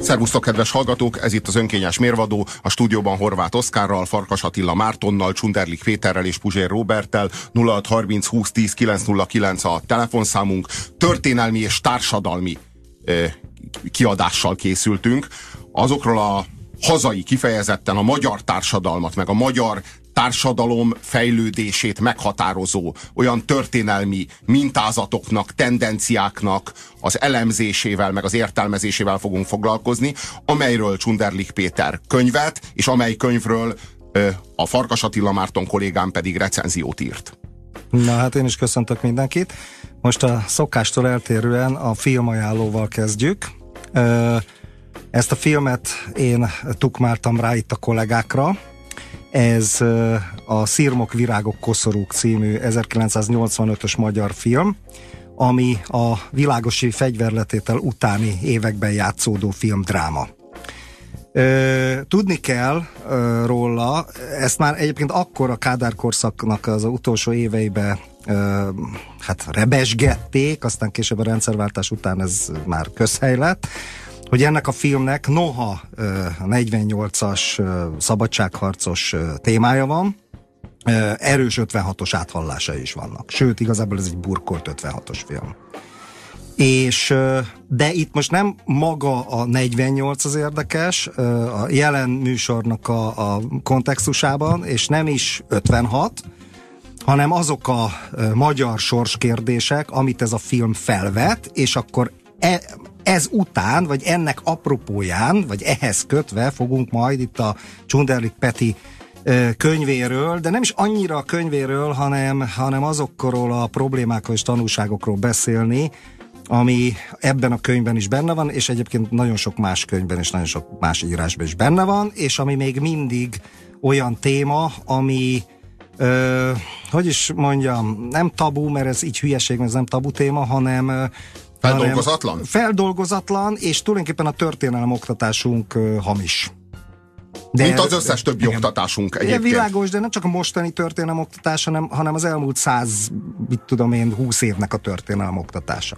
Szervusztok, kedves hallgatók! Ez itt az önkényes mérvadó, a stúdióban Horváth Oszkárral, Farkas Attila Mártonnal, Csunderlik Péterrel és Puzsér Roberttel, 0630 20 10 909 a telefonszámunk. Történelmi és társadalmi eh, kiadással készültünk. Azokról a hazai, kifejezetten a magyar társadalmat, meg a magyar társadalom fejlődését meghatározó olyan történelmi mintázatoknak, tendenciáknak az elemzésével, meg az értelmezésével fogunk foglalkozni, amelyről Csunderlik Péter könyvet, és amely könyvről a Farkas Attila Márton kollégám pedig recenziót írt. Na hát én is köszöntök mindenkit. Most a szokástól eltérően a filmajánlóval kezdjük. Ezt a filmet én tukmáltam rá itt a kollégákra, ez a Szirmok, Virágok, Koszorúk című 1985-ös magyar film, ami a világosi fegyverletétel utáni években játszódó filmdráma. Tudni kell róla, ezt már egyébként akkor a Kádár korszaknak az utolsó éveiben hát rebesgették, aztán később a rendszerváltás után ez már közhely lett, hogy ennek a filmnek noha a 48-as szabadságharcos témája van, erős 56-os áthallása is vannak. Sőt, igazából ez egy burkolt 56-os film. És, de itt most nem maga a 48 az érdekes, a jelen műsornak a, a kontextusában, és nem is 56, hanem azok a magyar sorskérdések, amit ez a film felvet, és akkor e, ez után, vagy ennek apropóján, vagy ehhez kötve fogunk majd itt a Csunderlik Peti könyvéről, de nem is annyira a könyvéről, hanem, hanem azokról a problémákról és tanulságokról beszélni, ami ebben a könyvben is benne van, és egyébként nagyon sok más könyvben és nagyon sok más írásban is benne van, és ami még mindig olyan téma, ami ö, hogy is mondjam, nem tabu, mert ez így hülyeség, mert ez nem tabu téma, hanem Feldolgozatlan? Feldolgozatlan, és tulajdonképpen a történelem oktatásunk hamis. De, Mint az összes többi igen. oktatásunk egyébként. Igen, világos, de nem csak a mostani történelem oktatás, hanem, hanem az elmúlt száz, mit tudom én, húsz évnek a történelem oktatása.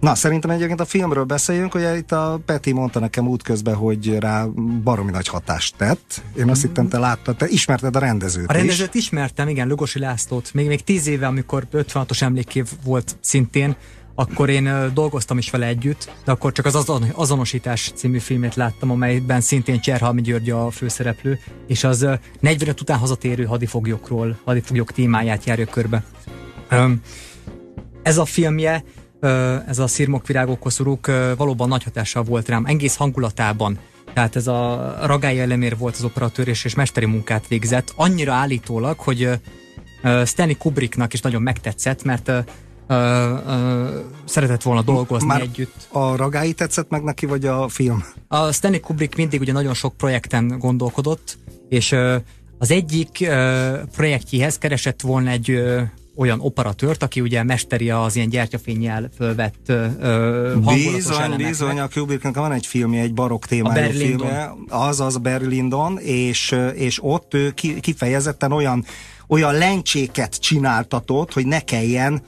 Na, szerintem egyébként a filmről beszéljünk, hogy itt a Peti mondta nekem útközben, hogy rá baromi nagy hatást tett. Én azt hittem, te láttad, te ismerted a rendezőt A rendezőt is. ismertem, igen, Lugosi Lászlót. Még, még tíz éve, amikor 56-os emlékév volt szintén, akkor én dolgoztam is vele együtt, de akkor csak az azon, Azonosítás című filmét láttam, amelyben szintén Cserhalmi György a főszereplő, és az 45 után hazatérő hadifoglyokról, hadifoglyok témáját járja körbe. Ez a filmje, ez a Szirmok, Virágok, Koszorúk valóban nagy hatással volt rám, egész hangulatában. Tehát ez a Ragály Elemér volt az operatőr, és, és mesteri munkát végzett. Annyira állítólag, hogy Stanley Kubricknak is nagyon megtetszett, mert ö, ö, szeretett volna dolgozni Már együtt. A ragái tetszett meg neki, vagy a film? A Stanley Kubrick mindig ugye nagyon sok projekten gondolkodott, és ö, az egyik ö, projektjéhez keresett volna egy ö, olyan operatőrt, aki ugye mesteri az ilyen gyertyafényjel fölvett ö, Bizony, bizony, a Kubricknak van egy filmje, egy barokk témájú filmje, az az Berlindon, és, és ott ő kifejezetten olyan olyan lencséket csináltatott, hogy ne kelljen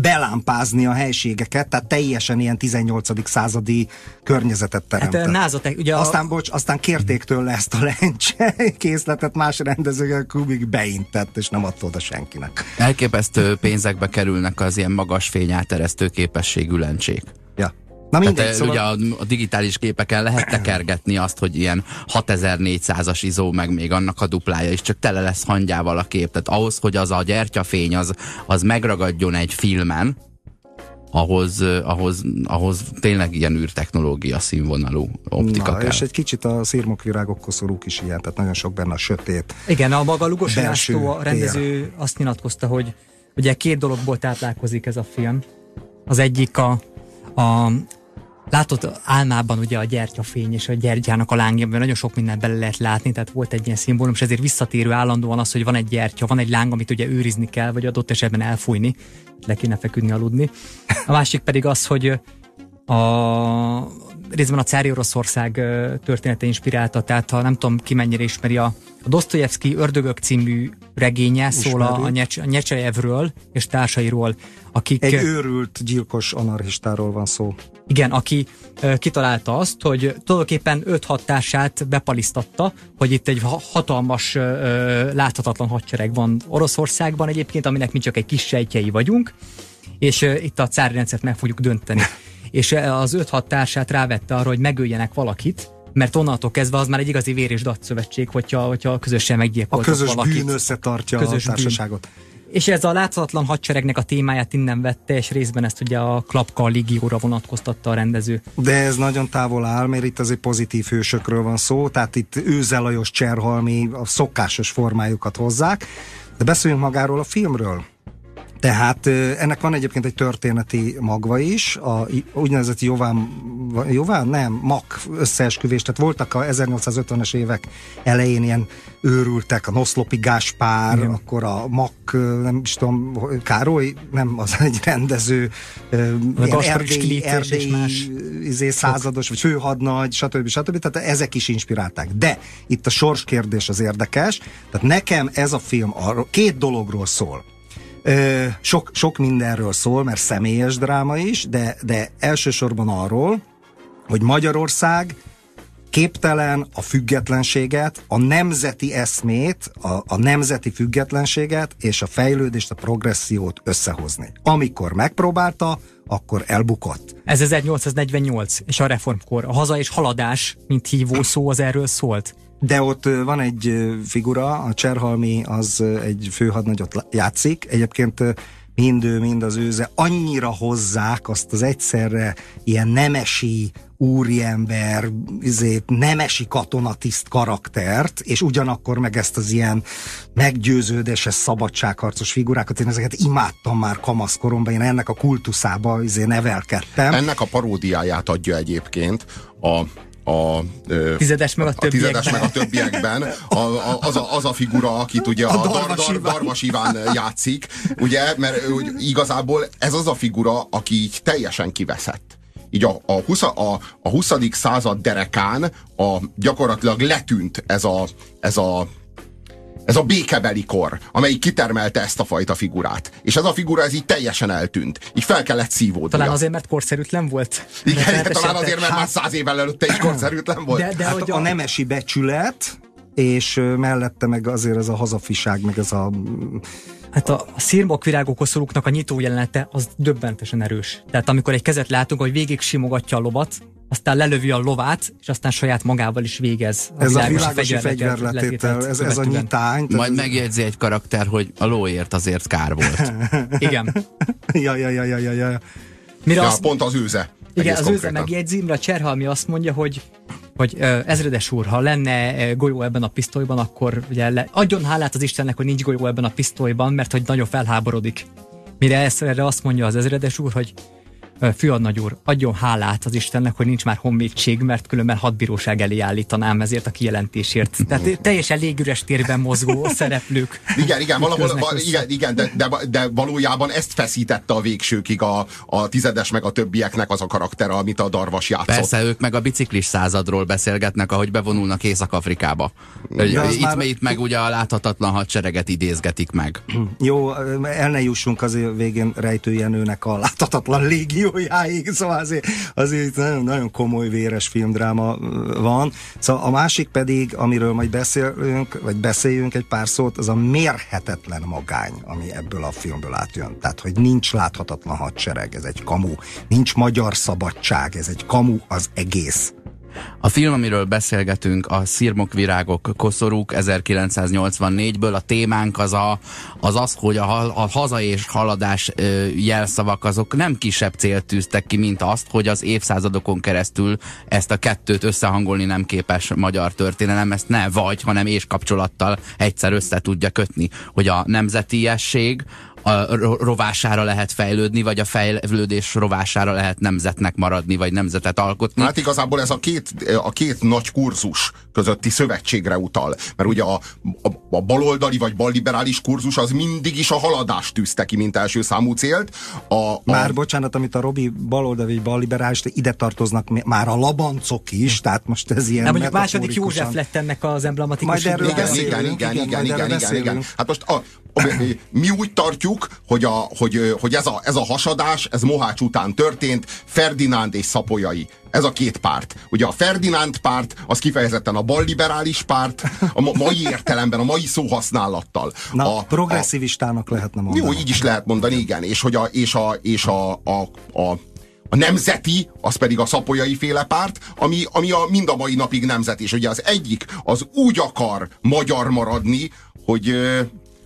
belámpázni a helységeket, tehát teljesen ilyen 18. századi környezetet teremtett. Hát, názat, ugye aztán, a... bocs, aztán kérték tőle ezt a lencse készletet, más rendezők Kubik beintett, és nem adta oda senkinek. Elképesztő pénzekbe kerülnek az ilyen magas fényáteresztő képességű lencsék. Ja. Na mindegy, Tehát, szóval... ugye a, a digitális képeken lehet tekergetni azt, hogy ilyen 6400-as izó, meg még annak a duplája is, csak tele lesz hangyával a kép. Tehát ahhoz, hogy az a gyertyafény az, az megragadjon egy filmen, ahhoz, ahhoz, ahhoz tényleg ilyen űrtechnológia színvonalú optika Na, kell. És egy kicsit a szírmok, virágok, koszorúk is ilyen, tehát nagyon sok benne a sötét. Igen, a maga Lugos László, a rendező tér. azt nyilatkozta, hogy ugye két dologból táplálkozik ez a film. Az egyik a, a Látod álmában ugye a gyertyafény és a gyertyának a lángja, mert nagyon sok mindent bele lehet látni, tehát volt egy ilyen szimbólum, és ezért visszatérő állandóan az, hogy van egy gyertya, van egy láng, amit ugye őrizni kell, vagy adott esetben elfújni, le kéne feküdni, aludni. A másik pedig az, hogy a részben a cári Oroszország története inspirálta, tehát ha nem tudom ki mennyire ismeri a, a Dostoyevsky Ördögök című regénye Ismeri. szól a, Nyecs, a Nyecsejevről és társairól, akik... Egy őrült gyilkos anarchistáról van szó. Igen, aki uh, kitalálta azt, hogy tulajdonképpen 5-6 társát bepalisztatta, hogy itt egy hatalmas, uh, láthatatlan hadsereg van Oroszországban egyébként, aminek mi csak egy kis sejtjei vagyunk, és uh, itt a cári rendszert meg fogjuk dönteni. és az 5-6 társát rávette arra, hogy megöljenek valakit, mert onnantól kezdve az már egy igazi vér és datszövetség, hogyha, hogyha közösen meggyilkoltak A közös valakit. bűn összetartja közös a társaságot. Bűn. És ez a láthatatlan hadseregnek a témáját innen vette, és részben ezt ugye a Klapka Ligióra vonatkoztatta a rendező. De ez nagyon távol áll, mert itt azért pozitív hősökről van szó, tehát itt Őzelajos Cserhalmi a szokásos formájukat hozzák. De beszéljünk magáról a filmről. Tehát ennek van egyébként egy történeti magva is, a úgynevezett Jován, Jován nem, Mak összeesküvés, tehát voltak a 1850-es évek elején ilyen őrültek, a Noszlopi Gáspár, Igen. akkor a Mak, nem is tudom, Károly, nem, az egy rendező, erdélyi, erdélyi izé, százados, vagy főhadnagy, stb. stb. Tehát ezek is inspirálták. De itt a sorskérdés az érdekes, tehát nekem ez a film arról, két dologról szól sok, sok mindenről szól, mert személyes dráma is, de, de elsősorban arról, hogy Magyarország képtelen a függetlenséget, a nemzeti eszmét, a, a nemzeti függetlenséget és a fejlődést, a progressziót összehozni. Amikor megpróbálta, akkor elbukott. Ez 1848, és a reformkor. A haza és haladás, mint hívó szó, az erről szólt. De ott van egy figura, a Cserhalmi az egy főhadnagyot játszik. Egyébként mind ő, mind az őze annyira hozzák azt az egyszerre ilyen nemesi úriember, izé, nemesi katonatiszt karaktert, és ugyanakkor meg ezt az ilyen meggyőződéses szabadságharcos figurákat, én ezeket imádtam már kamaszkoromban, én ennek a kultuszába izé nevelkedtem. Ennek a paródiáját adja egyébként a a, tizedes meg a, a tizedes meg a többiekben. A, a, az, a, az a figura, akit ugye a, a Darvas, Dar, Dar, Darvas Iván játszik, ugye, mert hogy igazából ez az a figura, aki így teljesen kiveszett. Így a, a, 20, a, a 20. század derekán a, gyakorlatilag letűnt ez a, ez a ez a békebeli kor, amelyik kitermelte ezt a fajta figurát. És ez a figura ez így teljesen eltűnt. Így fel kellett szívódni. Talán azért, mert korszerűtlen volt. Igen, talán azért, mert hát, már száz évvel előtte is korszerűtlen volt. De, de hát a, a nemesi becsület, és mellette meg azért ez a hazafiság, meg ez a... Hát a, a szirmok virágok koszorúknak a nyitó jelenete az döbbentesen erős. Tehát amikor egy kezet látunk, hogy végig simogatja a lovat, aztán lelövi a lovát, és aztán saját magával is végez. A ez a világosi fegyverletétel, ez, ez a nyitány. Majd ez... megjegyzi egy karakter, hogy a lóért azért kár volt. Igen. ja, ja, ja, ja, ja, ja. Mire ja, azt... pont az őze. Igen, az őze megjegyzi, mire a Cserhalmi azt mondja, hogy hogy ezredes úr, ha lenne golyó ebben a pisztolyban, akkor ugye le, adjon hálát az Istennek, hogy nincs golyó ebben a pisztolyban, mert hogy nagyon felháborodik. Mire ezt, erre azt mondja az ezredes úr, hogy Főadnagy úr, adjon hálát az Istennek, hogy nincs már honvédség, mert különben hadbíróság elé állítanám ezért a kijelentésért. Tehát teljesen légüres térben mozgó szereplők. Igen, igen, valahol, val, igen, igen de, de, de, valójában ezt feszítette a végsőkig a, a tizedes meg a többieknek az a karakter, amit a Darvas játszott. Persze, ők meg a biciklis századról beszélgetnek, ahogy bevonulnak Észak-Afrikába. Itt, már... itt meg ugye a láthatatlan hadsereget idézgetik meg. Jó, el ne jussunk azért végén rejtőjenőnek a láthatatlan légió milliójáig, szóval azért, azért nagyon, nagyon komoly véres filmdráma van. Szóval a másik pedig, amiről majd beszélünk, vagy beszéljünk egy pár szót, az a mérhetetlen magány, ami ebből a filmből átjön. Tehát, hogy nincs láthatatlan hadsereg, ez egy kamu. Nincs magyar szabadság, ez egy kamu az egész. A film, amiről beszélgetünk, a Szirmok virágok koszorúk 1984-ből. A témánk az a, az, az hogy a, a haza és haladás ö, jelszavak azok nem kisebb célt tűztek ki, mint azt, hogy az évszázadokon keresztül ezt a kettőt összehangolni nem képes magyar történelem, ezt ne vagy, hanem és kapcsolattal egyszer össze tudja kötni, hogy a nemzetiesség a rovására lehet fejlődni, vagy a fejlődés rovására lehet nemzetnek maradni, vagy nemzetet alkotni. Hát igazából ez a két, a két nagy kurzus közötti szövetségre utal. Mert ugye a, a, a baloldali vagy balliberális kurzus az mindig is a haladást tűzte ki, mint első számú célt. A, a... Már bocsánat, amit a Robi baloldali vagy balliberális, ide tartoznak már a labancok is, tehát most ez ilyen. Nem, mondjuk második József lett ennek az emblematikus. Majd erről igen, igen, igen, igen, igen, igen, igen. Hát most a, mi úgy tartjuk, hogy, a, hogy, hogy ez, a, ez a hasadás, ez Mohács után történt, Ferdinánd és Szapolyai. Ez a két párt. Ugye a Ferdinánd párt, az kifejezetten a balliberális párt, a mai értelemben, a mai szóhasználattal. Na, a, progresszivistának a, lehetne mondani. Jó, így is lehet mondani, igen. És, hogy a, és a, és a, a, a a nemzeti, az pedig a szapolyai féle párt, ami, ami a, mind a mai napig nemzet. És ugye az egyik az úgy akar magyar maradni, hogy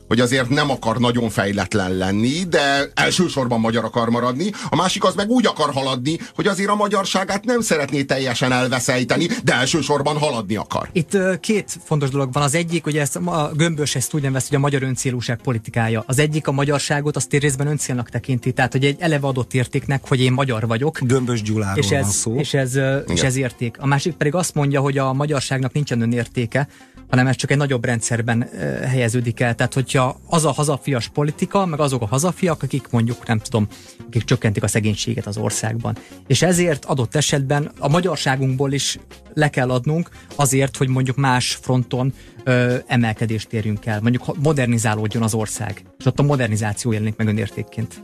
hogy azért nem akar nagyon fejletlen lenni, de elsősorban magyar akar maradni. A másik az meg úgy akar haladni, hogy azért a magyarságát nem szeretné teljesen elveszejteni, de elsősorban haladni akar. Itt két fontos dolog van. Az egyik, hogy ezt a gömbös ezt úgy nevez, hogy a magyar öncélúság politikája. Az egyik a magyarságot azt részben öncélnak tekinti, tehát hogy egy eleve adott értéknek, hogy én magyar vagyok. Gömbös Gyuláról és ez, van szó. És ez, és ez érték. A másik pedig azt mondja, hogy a magyarságnak nincsen önértéke, hanem ez csak egy nagyobb rendszerben helyeződik el. Tehát, hogyha az a hazafias politika, meg azok a hazafiak, akik mondjuk, nem tudom, akik csökkentik a szegénységet az országban. És ezért adott esetben a magyarságunkból is le kell adnunk azért, hogy mondjuk más fronton ö, emelkedést érjünk el. Mondjuk modernizálódjon az ország. És ott a modernizáció jelenik meg önértékként.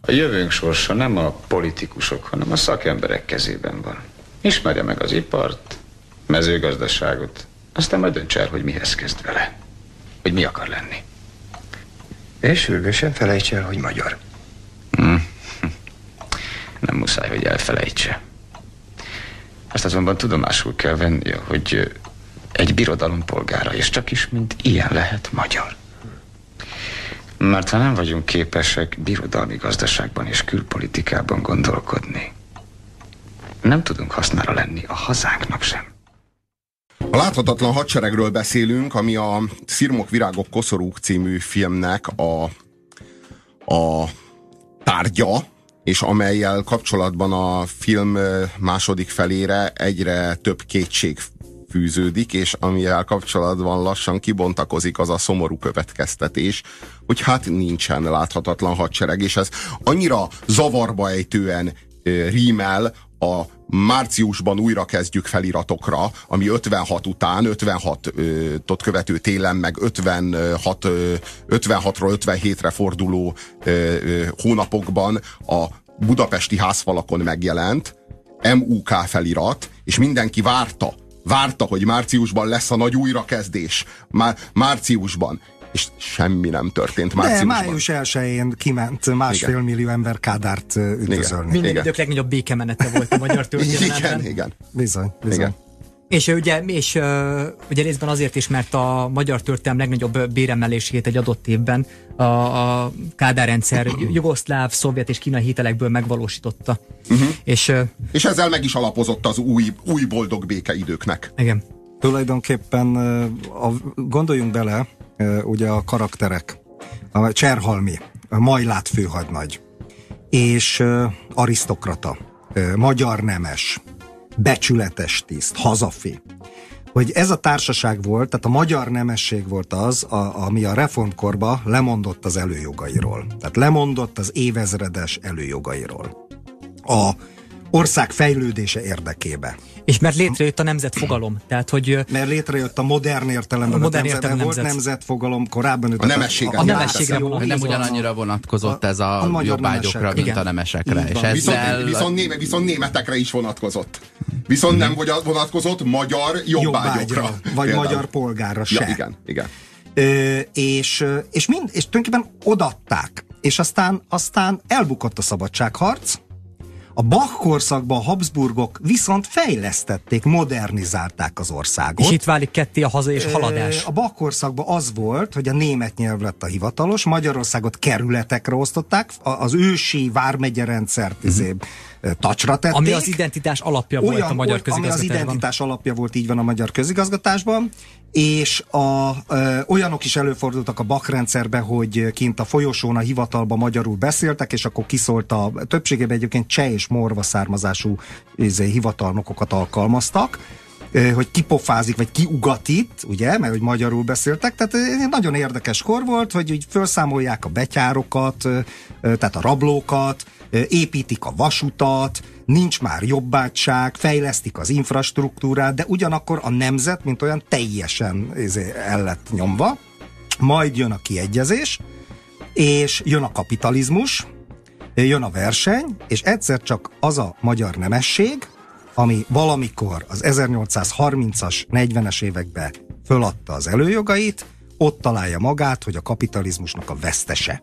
A jövőnk sorsa nem a politikusok, hanem a szakemberek kezében van. Ismerje meg az ipart, mezőgazdaságot, aztán majd dönts el, hogy mihez kezd vele. Hogy mi akar lenni. És sürgősen felejtse el, hogy magyar. Hmm. Nem muszáj, hogy elfelejtse. Azt azonban tudomásul kell vennie, hogy egy birodalom polgára, és csak is mint ilyen lehet magyar. Mert ha nem vagyunk képesek birodalmi gazdaságban és külpolitikában gondolkodni, nem tudunk hasznára lenni a hazánknak sem. A láthatatlan hadseregről beszélünk, ami a Szirmok Virágok Koszorúk című filmnek a, a tárgya, és amelyel kapcsolatban a film második felére egyre több kétség fűződik, és amivel kapcsolatban lassan kibontakozik az a szomorú következtetés, hogy hát nincsen láthatatlan hadsereg, és ez annyira zavarba ejtően rímel a márciusban újra kezdjük feliratokra, ami 56 után, 56-ot követő télen, meg 56, 56-ról 57-re forduló hónapokban a budapesti házfalakon megjelent, MUK felirat, és mindenki várta, várta, hogy márciusban lesz a nagy újrakezdés. Már márciusban és semmi nem történt márciusban. De május 1-én kiment másfél igen. millió ember Kádárt üdvözölni. Minden idők legnagyobb békemenete volt a magyar történelemben. igen, igen. Bizony, bizony. Igen. És ugye, és ugye részben azért is, mert a magyar történelem legnagyobb béremelését egy adott évben a, a Kádár rendszer jugoszláv, szovjet és kínai hitelekből megvalósította. Uh-huh. És, és ezzel meg is alapozott az új, új boldog békeidőknek. Igen. Tulajdonképpen a, gondoljunk bele, ugye a karakterek, a Cserhalmi, a Majlát főhadnagy, és arisztokrata, magyar nemes, becsületes tiszt, hazafi. Hogy ez a társaság volt, tehát a magyar nemesség volt az, a, ami a reformkorba lemondott az előjogairól. Tehát lemondott az évezredes előjogairól. A ország fejlődése érdekébe. És mert létrejött a nemzetfogalom. Tehát, hogy, mert létrejött a modern értelemben. A modern értelem volt nemzet. nemzetfogalom korábban. A nemességre. A, a nemességre vonatkozott. Nem ugyanannyira vonatkozott a, ez a, a jobbágyokra, mint Igen. a nemesekre. És ezzel... viszont, viszont, néme, viszont németekre is vonatkozott. Viszont nem vonatkozott magyar jobbágyokra. jobbágyra vagy például. magyar polgárra se. Ja, igen, igen. Ö, és, és, mind, és tulajdonképpen odatták. És aztán, aztán elbukott a szabadságharc, a Bach korszakban a Habsburgok viszont fejlesztették, modernizálták az országot. És itt válik ketté a haza és haladás. A Bach korszakban az volt, hogy a német nyelv lett a hivatalos, Magyarországot kerületekre osztották, az ősi vármegye rendszert uh-huh. tacsra tették. Ami az identitás alapja Olyan, volt a magyar közigazgatásban. Ami az identitás alapja volt, így van a magyar közigazgatásban, és a, ö, olyanok is előfordultak a bakrendszerbe, hogy kint a folyosón a hivatalba magyarul beszéltek, és akkor kiszólt a többségében egyébként cseh és morva származású izé, hivatalnokokat alkalmaztak, hogy kipofázik, vagy kiugatít, ugye, mert hogy magyarul beszéltek, tehát nagyon érdekes kor volt, hogy úgy felszámolják a betyárokat, tehát a rablókat, építik a vasutat, nincs már jobbátság, fejlesztik az infrastruktúrát, de ugyanakkor a nemzet, mint olyan teljesen izé, el lett nyomva, majd jön a kiegyezés, és jön a kapitalizmus, jön a verseny, és egyszer csak az a magyar nemesség, ami valamikor az 1830-as, 40-es években föladta az előjogait, ott találja magát, hogy a kapitalizmusnak a vesztese.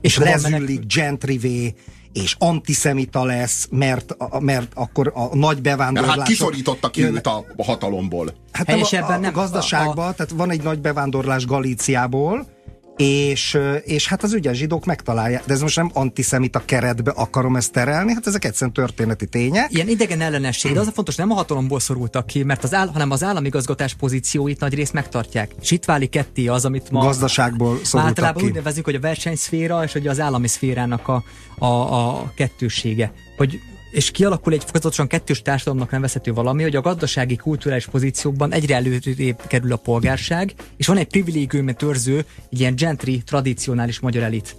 És lezüllik gentrivé, és antiszemita lesz, mert, mert akkor a nagy bevándorlás. Hát kiszorította ki őt a, a hatalomból. Hát nem a, a, a gazdaságban, a... tehát van egy nagy bevándorlás Galíciából, és, és hát az ügyes zsidók megtalálják, de ez most nem antiszemita keretbe akarom ezt terelni, hát ezek egyszerűen történeti tények. Ilyen idegen ellenesség, de az a fontos, nem a hatalomból szorultak ki, mert az áll, hanem az államigazgatás pozícióit nagy részt megtartják. És itt válik ketté az, amit ma gazdaságból szorultak általában ki. úgy nevezünk, hogy a versenyszféra és hogy az állami szférának a, a, a kettősége. Hogy és kialakul egy fokozatosan kettős társadalomnak nevezhető valami, hogy a gazdasági kulturális pozíciókban egyre előrébb kerül a polgárság, és van egy privilégium törző, egy ilyen gentry, tradicionális magyar elit.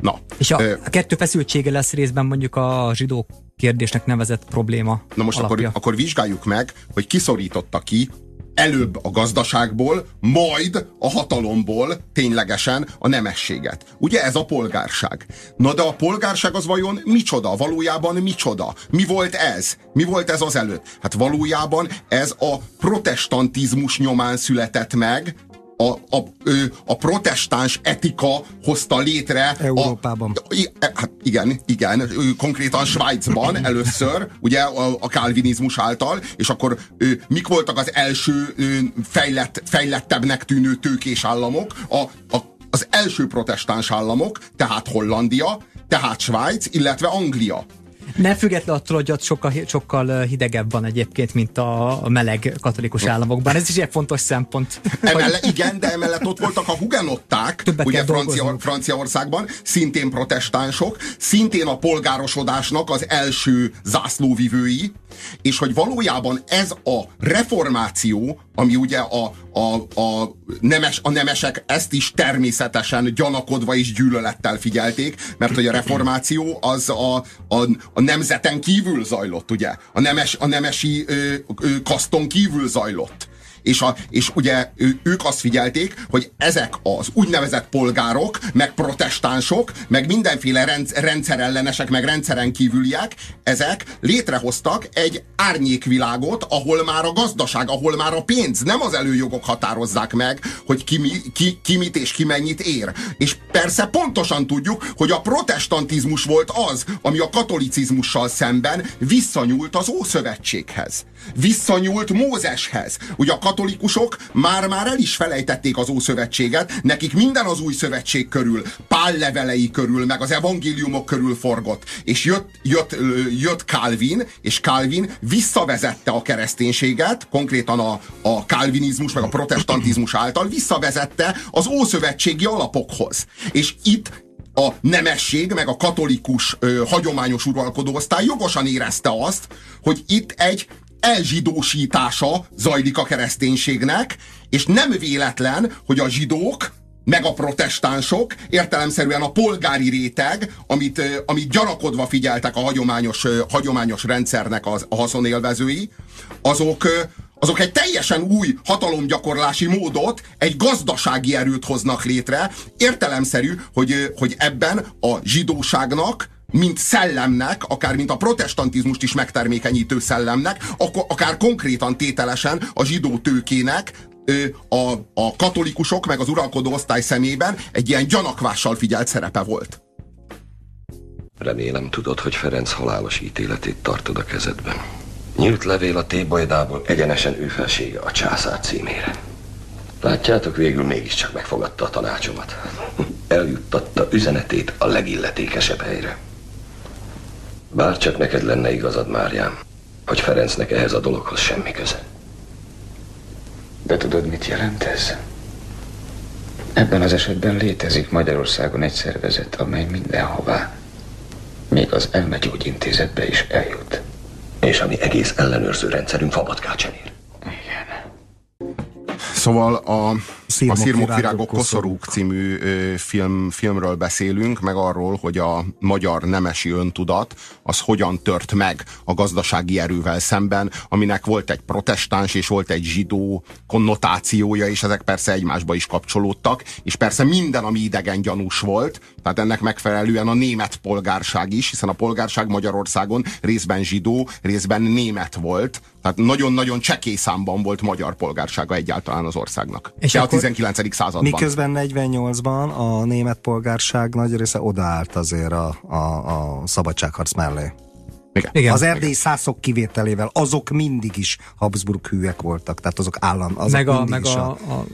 Na, és a, ö, a kettő feszültsége lesz részben mondjuk a zsidó kérdésnek nevezett probléma Na most akkor, akkor vizsgáljuk meg, hogy kiszorította ki előbb a gazdaságból, majd a hatalomból ténylegesen a nemességet. Ugye ez a polgárság. Na de a polgárság az vajon micsoda? Valójában micsoda? Mi volt ez? Mi volt ez az előtt? Hát valójában ez a protestantizmus nyomán született meg, a, a, a protestáns etika hozta létre Európában. A, e, hát igen, igen, konkrétan Svájcban először, ugye a, a kálvinizmus által, és akkor mik voltak az első fejlett, fejlettebbnek tűnő tőkés államok? A, a, az első protestáns államok, tehát Hollandia, tehát Svájc, illetve Anglia. Nem független attól, hogy ott sokkal, sokkal hidegebb van egyébként, mint a meleg katolikus államokban. Ez is egy fontos szempont. Emelle, igen, de emellett ott voltak a hugenották, Többet ugye Francia, Franciaországban, szintén protestánsok, szintén a polgárosodásnak az első zászlóvivői, és hogy valójában ez a reformáció, ami ugye a, a, a, nemes, a nemesek ezt is természetesen gyanakodva és gyűlölettel figyelték, mert hogy a reformáció az a, a, a nemzeten kívül zajlott, ugye? A, nemes, a nemesi ö, ö, kaszton kívül zajlott. És, a, és ugye ők azt figyelték, hogy ezek az úgynevezett polgárok, meg protestánsok, meg mindenféle rendszerellenesek, meg rendszeren kívüliek, ezek létrehoztak egy árnyékvilágot, ahol már a gazdaság, ahol már a pénz, nem az előjogok határozzák meg, hogy ki, mi, ki, ki mit és ki mennyit ér. És persze pontosan tudjuk, hogy a protestantizmus volt az, ami a katolicizmussal szemben visszanyúlt az Ószövetséghez. Visszanyúlt Mózeshez. Ugye a katolikusok már-már el is felejtették az Ószövetséget, nekik minden az új szövetség körül, Pál levelei körül, meg az evangéliumok körül forgott. És jött, jött, jött Calvin, és Calvin visszavezette a kereszténységet, konkrétan a, a kalvinizmus, meg a protestantizmus által, visszavezette az ószövetségi alapokhoz. És itt a nemesség, meg a katolikus ö, hagyományos uralkodóosztály jogosan érezte azt, hogy itt egy elzsidósítása zajlik a kereszténységnek, és nem véletlen, hogy a zsidók meg a protestánsok, értelemszerűen a polgári réteg, amit, amit gyanakodva figyeltek a hagyományos, hagyományos rendszernek az, a haszonélvezői, azok, azok egy teljesen új hatalomgyakorlási módot, egy gazdasági erőt hoznak létre. Értelemszerű, hogy, hogy ebben a zsidóságnak mint szellemnek, akár mint a protestantizmust is megtermékenyítő szellemnek, akár konkrétan tételesen a zsidó tőkének a, a katolikusok meg az uralkodó osztály szemében egy ilyen gyanakvással figyelt szerepe volt. Remélem tudod, hogy Ferenc halálos ítéletét tartod a kezedben. Nyílt levél a tébajdából egyenesen ő felsége a császár címére. Látjátok, végül mégiscsak megfogadta a tanácsomat. Eljuttatta üzenetét a legilletékesebb helyre. Bár csak neked lenne igazad, Máriám, hogy Ferencnek ehhez a dologhoz semmi köze. De tudod, mit jelent ez? Ebben az esetben létezik Magyarországon egy szervezet, amely mindenhová, még az elmegyógyintézetbe is eljut. És ami egész ellenőrző rendszerünk fabatkát sem ér. Szóval a, Szirmok, a Szirmok virágok, virágok koszorúk című film, filmről beszélünk, meg arról, hogy a magyar nemesi öntudat az hogyan tört meg a gazdasági erővel szemben, aminek volt egy protestáns és volt egy zsidó konnotációja, és ezek persze egymásba is kapcsolódtak, és persze minden, ami idegen gyanús volt, tehát ennek megfelelően a német polgárság is, hiszen a polgárság Magyarországon részben zsidó, részben német volt, tehát nagyon-nagyon csekély számban volt magyar polgársága egyáltalán az országnak. És De a 19. században. Miközben 48-ban a német polgárság nagy része odaállt azért a, a, a szabadságharc mellé. Igen. Igen. Az erdélyi szászok kivételével azok mindig is Habsburg hűek voltak, tehát azok állam, azok meg a, meg is a, a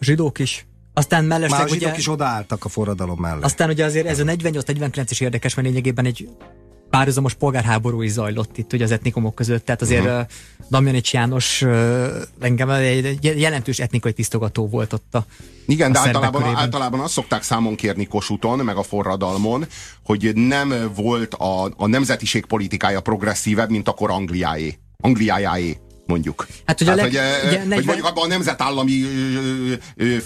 zsidók is. Aztán Már mellesleg a zsidók ugye, is odaálltak a forradalom mellé. aztán ugye azért ez a 48-49 is érdekes, mert lényegében egy párhuzamos polgárháború is zajlott itt ugye az etnikumok között, tehát azért uh-huh. Damjanics János engem egy jelentős etnikai tisztogató volt ott a Igen, de a szerbek általában, körében. általában azt szokták számon kérni Kossuthon, meg a forradalmon, hogy nem volt a, a nemzetiség politikája progresszívebb, mint akkor Angliáé. Angliájáé mondjuk. Hát ugye a Tehát, leg- hogy, eh, ugye hogy 40 mondjuk abban a nemzetállami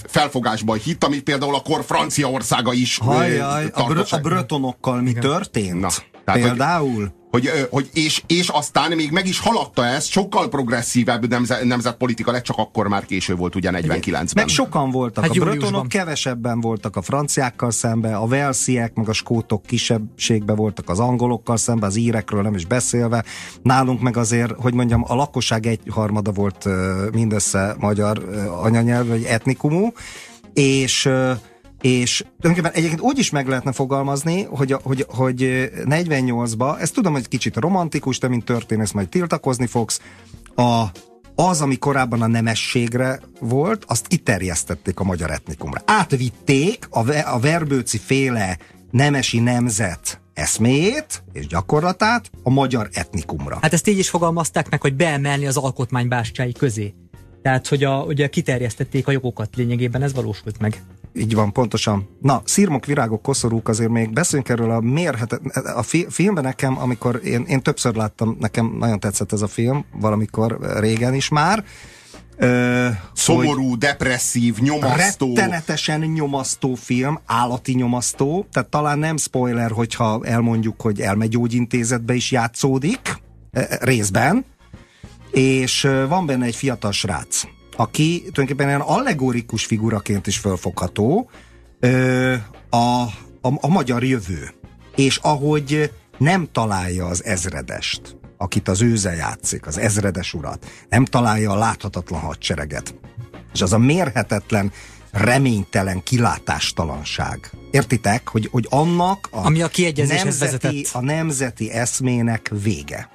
felfogásban hitt, amit például a kor Franciaországa is Hajjaj, a, br- a brötonokkal mi történt? Na, tehát, Például? Hogy, ö, hogy és, és aztán még meg is haladta ezt, sokkal progresszívebb nemze, nemzetpolitika lett, csak akkor már késő volt ugye 49-ben. Meg sokan voltak. Hát a bretonok kevesebben voltak a franciákkal szemben, a velsziek, meg a skótok kisebbségben voltak az angolokkal szemben, az írekről nem is beszélve. Nálunk meg azért, hogy mondjam, a lakosság egy harmada volt mindössze magyar anyanyelv, vagy etnikumú, és ö, és tulajdonképpen egyébként úgy is meg lehetne fogalmazni, hogy, hogy, hogy ö, 48-ba, ezt tudom, hogy kicsit romantikus, te mint történész majd tiltakozni fogsz, a, az, ami korábban a nemességre volt, azt kiterjesztették a magyar etnikumra. Átvitték a, a verbőci féle nemesi nemzet eszméjét és gyakorlatát a magyar etnikumra. Hát ezt így is fogalmazták meg, hogy beemelni az alkotmány közé. Tehát, hogy a, ugye kiterjesztették a jogokat lényegében, ez valósult meg. Így van, pontosan. Na, szírmok, virágok, koszorúk, azért még beszéljünk erről a mérhetet. A fi, filmben nekem, amikor én, én többször láttam, nekem nagyon tetszett ez a film, valamikor régen is már. Ö, Szomorú, depresszív, nyomasztó. Rettenetesen nyomasztó film, állati nyomasztó, tehát talán nem spoiler, hogyha elmondjuk, hogy elmegyógyintézetbe is játszódik, részben, és van benne egy fiatal srác, aki tulajdonképpen ilyen allegorikus figuraként is fölfogható, ö, a, a, a magyar jövő. És ahogy nem találja az ezredest, akit az őze játszik, az ezredes urat, nem találja a láthatatlan hadsereget, és az a mérhetetlen, reménytelen kilátástalanság. Értitek, hogy, hogy annak a, Ami a nemzeti, vezetett. a nemzeti eszmének vége.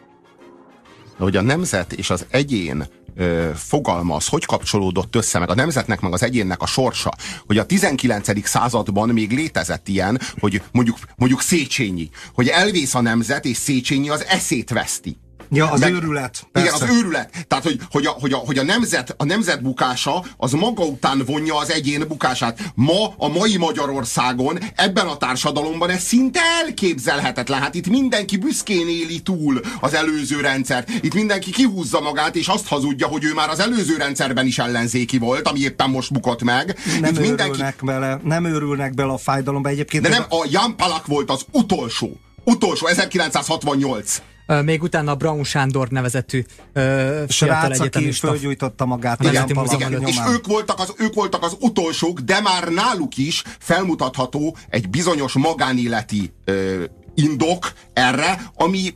Hogy a nemzet és az egyén ö, fogalma az hogy kapcsolódott össze, meg a nemzetnek, meg az egyénnek a sorsa, hogy a 19. században még létezett ilyen, hogy mondjuk, mondjuk Széchenyi, hogy elvész a nemzet, és Széchenyi az eszét veszti. Ja, az Meg- őrület. Igen, persze. az őrület. Tehát, hogy, hogy, a, hogy, a, hogy a, nemzet, a nemzet bukása az maga után vonja az egyén bukását. Ma, a mai Magyarországon, ebben a társadalomban ez szinte elképzelhetetlen. Hát itt mindenki büszkén éli túl az előző rendszert. Itt mindenki kihúzza magát, és azt hazudja, hogy ő már az előző rendszerben is ellenzéki volt, ami éppen most bukott meg. nem itt őrülnek bele, nem őrülnek bele a fájdalomba egyébként. De nem, a Jan Palak volt az utolsó. Utolsó, 1968. Még utána a Braun Sándor nevezetű ö, fiatal srác, aki egyetemista. fölgyújtotta magát a Igen, igen, igen. És ők voltak, az, ők voltak az utolsók, de már náluk is felmutatható egy bizonyos magánéleti ö, indok erre, ami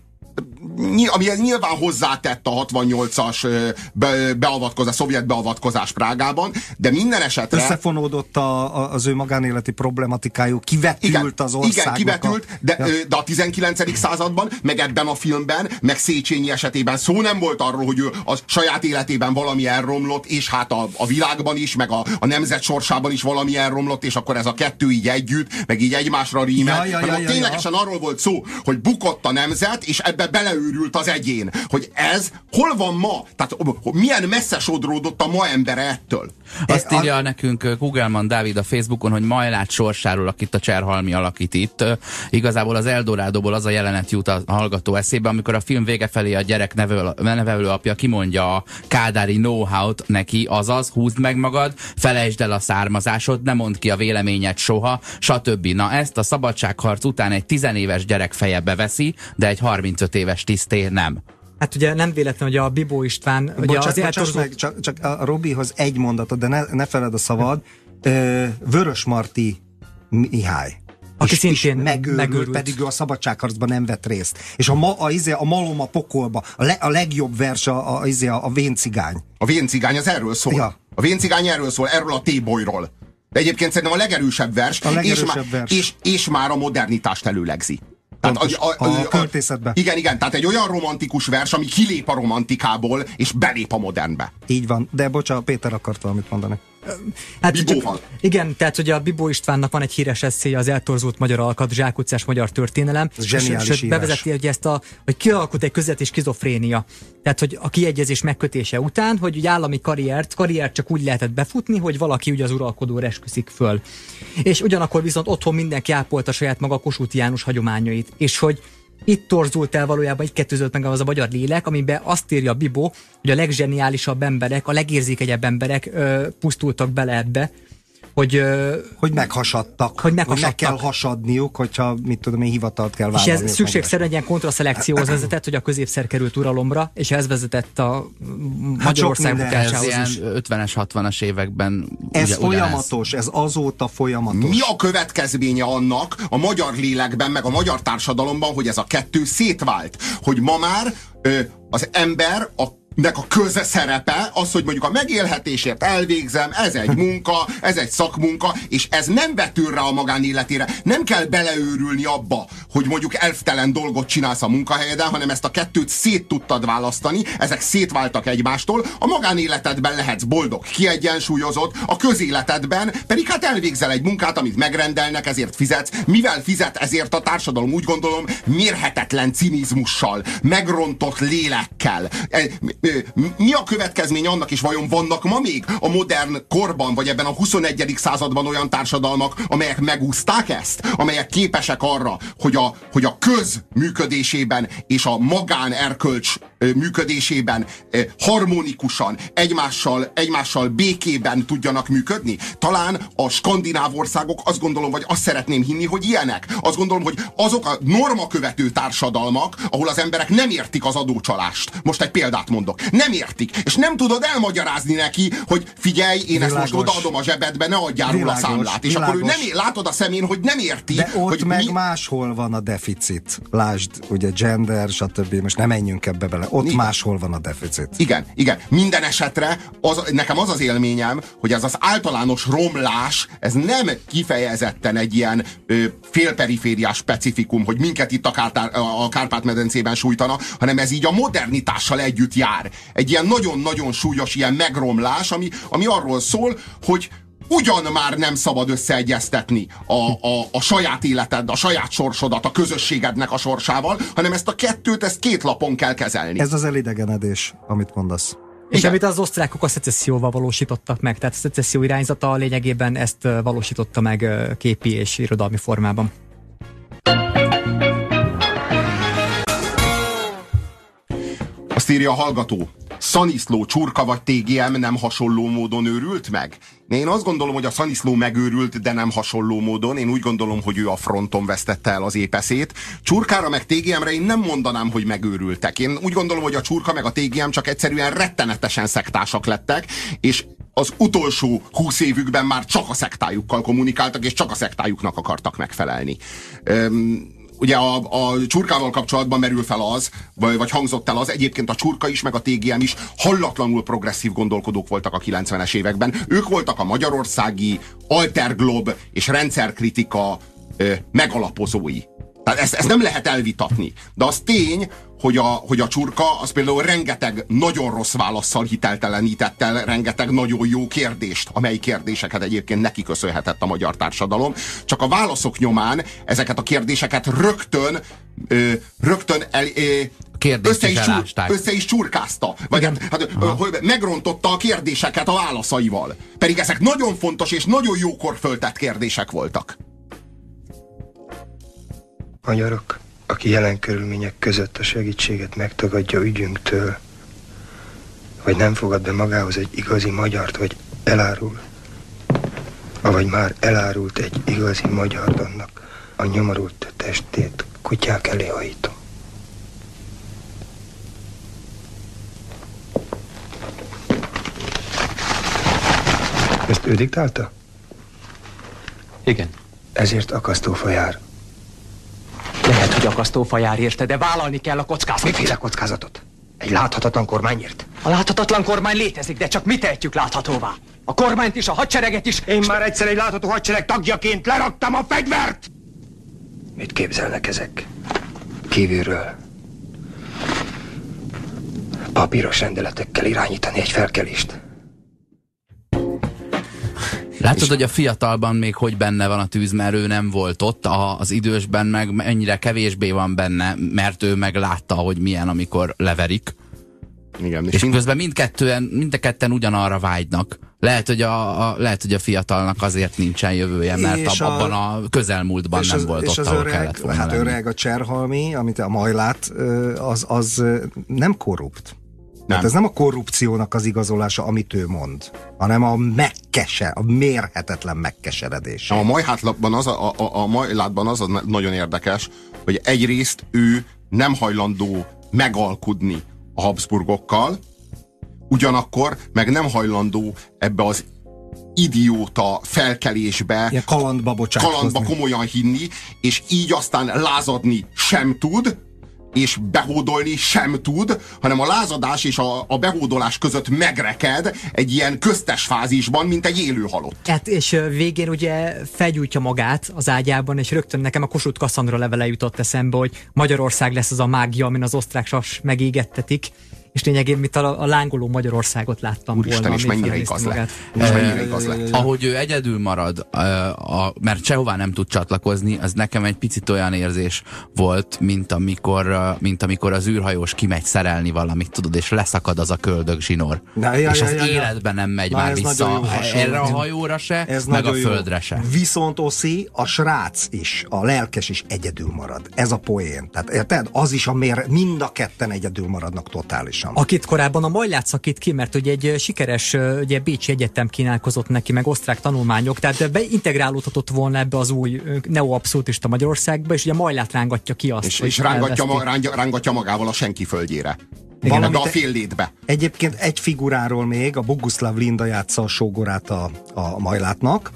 ami nyilván hozzátett a 68-as ö, be, beavatkozás, szovjet beavatkozás Prágában, de minden esetre... Összefonódott a, a, az ő magánéleti problematikájú, kivetült az országnak. igen, kivetült, de, Ja. de a 19. században, meg ebben a filmben, meg Széchenyi esetében szó nem volt arról, hogy ő a saját életében valami elromlott, és hát a, a világban is, meg a, a nemzet sorsában is valami elromlott, és akkor ez a kettő így együtt, meg így egymásra rímel. Ja, ja, ja, ja, ténylegesen arról volt szó, hogy bukott a nemzet, és ebben ebbe beleőrült az egyén, hogy ez hol van ma? Tehát milyen messze sodródott a ma embere ettől? Azt írja a... nekünk Kugelman Dávid a Facebookon, hogy Majlát sorsáról, akit a Cserhalmi alakít itt. Igazából az Eldorádóból az a jelenet jut a hallgató eszébe, amikor a film vége felé a gyerek nevelő, nevelő apja kimondja a kádári know-how-t neki, azaz húzd meg magad, felejtsd el a származásod, ne mondd ki a véleményed soha, stb. Na ezt a szabadságharc után egy tizenéves gyerek feje beveszi, de egy 35 éves tiszté nem. Hát ugye nem véletlen, hogy a Bibó István... Ugye bocsánat, az eltorzó... meg, csak, csak a Robihoz egy mondatot, de ne, ne feled a szavad. Vörös Marti Mihály. Aki és, szintén megőrült, megőrült, pedig ő a szabadságharcban nem vett részt. És a, ma, a, izé, a, a malom a pokolba, a, le, a legjobb vers a, a, izé, a, a véncigány. A véncigány az erről szól. Ja. A véncigány erről szól, erről a tébolyról. De egyébként szerintem a legerősebb vers, a legerősebb és, vers. Már, és, és már a modernitást előlegzi. Tehát a, a, a, a költészetbe. Igen, igen, tehát egy olyan romantikus vers, ami kilép a romantikából, és belép a modernbe. Így van, de bocsánat, Péter akart valamit mondani. Hát csak, igen, tehát ugye a Bibó Istvánnak van egy híres eszéje, az eltorzult magyar alkat, zsákutcás magyar történelem. Zseniális és, és bevezeti, hogy ezt a, hogy kialakult egy közvetés skizofrénia. Tehát, hogy a kiegyezés megkötése után, hogy ugye állami karriert, karriert csak úgy lehetett befutni, hogy valaki ugye az uralkodó esküszik föl. És ugyanakkor viszont otthon mindenki ápolta saját maga Kossuth János hagyományait. És hogy itt torzult el valójában, így kettőzött meg az a magyar lélek, amiben azt írja Bibó, hogy a legzseniálisabb emberek, a legérzékenyebb emberek ö, pusztultak bele ebbe, hogy, hogy meghasadtak, hogy, meghasadtak. meg kell hasadniuk, hogyha mit tudom én hivatalt kell vállalni. És ez szükségszerűen egy ilyen kontraszelekcióhoz vezetett, hogy a középszer került uralomra, és ez vezetett a Magyarország hát Ez ilyen 50-es, 60-as években Ez ugye, folyamatos, ez azóta folyamatos. Mi a következménye annak a magyar lélekben, meg a magyar társadalomban, hogy ez a kettő szétvált? Hogy ma már ö, az ember a nek a közszerepe az, hogy mondjuk a megélhetésért elvégzem, ez egy munka, ez egy szakmunka, és ez nem vetül rá a magánéletére. Nem kell beleőrülni abba, hogy mondjuk elftelen dolgot csinálsz a munkahelyeden, hanem ezt a kettőt szét tudtad választani, ezek szétváltak egymástól, a magánéletedben lehetsz boldog, kiegyensúlyozott, a közéletedben pedig hát elvégzel egy munkát, amit megrendelnek, ezért fizetsz. Mivel fizet ezért a társadalom, úgy gondolom, mérhetetlen cinizmussal, megrontott lélekkel e, mi a következmény annak, és vajon vannak ma még a modern korban, vagy ebben a 21. században olyan társadalmak, amelyek megúzták ezt? Amelyek képesek arra, hogy a, hogy a köz működésében és a magán erkölcs működésében harmonikusan, egymással, egymással békében tudjanak működni? Talán a skandináv országok azt gondolom, vagy azt szeretném hinni, hogy ilyenek. Azt gondolom, hogy azok a normakövető társadalmak, ahol az emberek nem értik az adócsalást. Most egy példát mondok. Nem értik. És nem tudod elmagyarázni neki, hogy figyelj, én Világos. ezt most odaadom a zsebedbe, ne adjál róla a számlát. És Világos. akkor ő nem látod a szemén, hogy nem érti. De ott hogy meg mi... máshol van a deficit. Lásd, ugye gender, stb. Most nem menjünk ebbe bele. Ott igen. máshol van a deficit. Igen, igen. Minden esetre az, nekem az az élményem, hogy ez az általános romlás, ez nem kifejezetten egy ilyen ö, félperifériás specifikum, hogy minket itt a, Kártár, a Kárpát-medencében sújtana, hanem ez így a modernitással együtt jár. Egy ilyen nagyon-nagyon súlyos ilyen megromlás, ami, ami arról szól, hogy ugyan már nem szabad összeegyeztetni a, a, a saját életed, a saját sorsodat, a közösségednek a sorsával, hanem ezt a kettőt, ezt két lapon kell kezelni. Ez az elidegenedés, amit mondasz. És Igen. amit az osztrákok a szecesszióval valósítottak meg, tehát a szecesszió irányzata lényegében ezt valósította meg képi és irodalmi formában. Azt írja a hallgató. Szaniszló csurka vagy TGM nem hasonló módon őrült meg? Én azt gondolom, hogy a Szaniszló megőrült, de nem hasonló módon. Én úgy gondolom, hogy ő a fronton vesztette el az épeszét. Csurkára meg TGM-re én nem mondanám, hogy megőrültek. Én úgy gondolom, hogy a csurka meg a TGM csak egyszerűen rettenetesen szektásak lettek, és az utolsó húsz évükben már csak a szektájukkal kommunikáltak, és csak a szektájuknak akartak megfelelni. Üm, ugye a, a csurkával kapcsolatban merül fel az, vagy, vagy hangzott el az, egyébként a csurka is, meg a TGM is hallatlanul progresszív gondolkodók voltak a 90-es években. Ők voltak a magyarországi alterglob és rendszerkritika ö, megalapozói. Tehát ezt, ezt nem lehet elvitatni. De az tény, hogy a, hogy a csurka az például rengeteg nagyon rossz válaszsal hiteltelenített el rengeteg nagyon jó kérdést, amely kérdéseket egyébként neki köszönhetett a magyar társadalom. Csak a válaszok nyomán ezeket a kérdéseket rögtön ö, rögtön el, ö, össze is, csúr, össze is csurkázta. Vagy hát, hát, hogy megrontotta a kérdéseket a válaszaival. Pedig ezek nagyon fontos és nagyon jókor föltett kérdések voltak. Magyarok, aki jelen körülmények között a segítséget megtagadja ügyünktől, vagy nem fogad be magához egy igazi magyart, vagy elárul, avagy már elárult egy igazi magyart annak, a nyomorult testét kutyák elé hajítom. Ezt ő diktálta? Igen. Ezért akasztófa jár. Lehet, hogy akasztófa jár érte, de vállalni kell a kockázatot. Miféle kockázatot? Egy láthatatlan kormányért? A láthatatlan kormány létezik, de csak mi tehetjük láthatóvá? A kormányt is, a hadsereget is. Én már egyszer egy látható hadsereg tagjaként leraktam a fegyvert! Mit képzelnek ezek? Kívülről. Papíros rendeletekkel irányítani egy felkelést. Látod, hogy a fiatalban még hogy benne van a tűz, mert ő nem volt ott, a, az idősben meg ennyire kevésbé van benne, mert ő meg látta, hogy milyen, amikor leverik. Igen, és, és mind... közben mindkettően, mindketten ugyanarra vágynak. Lehet hogy, a, a, lehet, hogy a fiatalnak azért nincsen jövője, mert és abban a, a közelmúltban nem az, volt és ott, az ahol öreg, kellett volna Hát lenni. öreg a Cserhalmi, amit a Majlát, az, az nem korrupt. Nem. Hát ez nem a korrupciónak az igazolása, amit ő mond, hanem a megkese, a mérhetetlen megkeseredés. A majhátlatban az a, a, a majlátban az a nagyon érdekes, hogy egyrészt ő nem hajlandó megalkudni a Habsburgokkal, ugyanakkor meg nem hajlandó ebbe az idióta felkelésbe, Ilyen kalandba, kalandba komolyan hinni, és így aztán lázadni sem tud, és behódolni sem tud, hanem a lázadás és a, a behódolás között megreked egy ilyen köztes fázisban, mint egy élő halott. Hát, és végén ugye felgyújtja magát az ágyában, és rögtön nekem a Kossuth Kassandra levele jutott eszembe, hogy Magyarország lesz az a mágia, amin az osztrák sas megégettetik, és lényegében mint a, a lángoló Magyarországot láttam Úristen, volna. és mennyire igaz lett. És mennyire igaz lett. Ahogy ő egyedül marad, a, a, mert sehová nem tud csatlakozni, az nekem egy picit olyan érzés volt, mint amikor, mint amikor az űrhajós kimegy szerelni valamit, tudod, és leszakad az a köldög zsinór. Na, ja, és ja, az ja, életben nem megy Na, már vissza erre a hajóra se, ez meg a földre se. Viszont Oszi, a srác is, a lelkes is egyedül marad. Ez a poén. Tehát érted? Az is, a mér, mind a ketten egyedül maradnak totálisan pontosan. Akit korábban a Majlát szakít ki, mert ugye egy sikeres ugye Bécsi Egyetem kínálkozott neki, meg osztrák tanulmányok, tehát beintegrálódhatott volna ebbe az új neoabszolutista Magyarországba, és ugye Majlát rángatja ki azt. És, és rángatja, ma, rángatja magával a senki földjére. Igen, Valamit a fél létbe. Egyébként egy figuráról még, a Boguslav Linda játsza a sógorát a, a Majlátnak.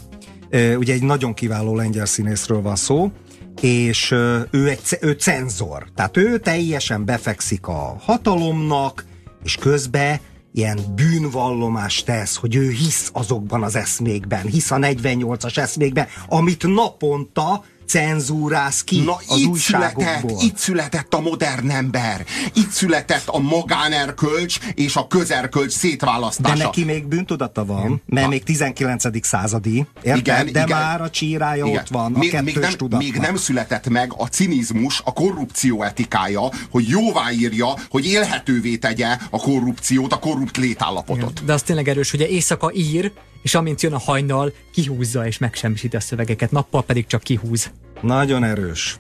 Ugye egy nagyon kiváló lengyel színészről van szó, és ő egy ő cenzor. Tehát ő teljesen befekszik a hatalomnak, és közben ilyen bűnvallomást tesz, hogy ő hisz azokban az eszmékben, hisz a 48-as eszmékben, amit naponta cenzúráz ki Na, az itt született, itt született a modern ember. Itt született a magánerkölcs és a közerkölcs szétválasztása. De neki még bűntudata van, igen. mert ha. még 19. századi, érted? Igen, De igen. már a csírája igen. ott van, még, a még nem, még nem született meg a cinizmus, a korrupció etikája, hogy jóváírja, hogy élhetővé tegye a korrupciót, a korrupt létállapotot. Igen. De az tényleg erős, ugye éjszaka ír, és amint jön a hajnal, kihúzza és megsemmisíti a szövegeket, nappal pedig csak kihúz. Nagyon erős.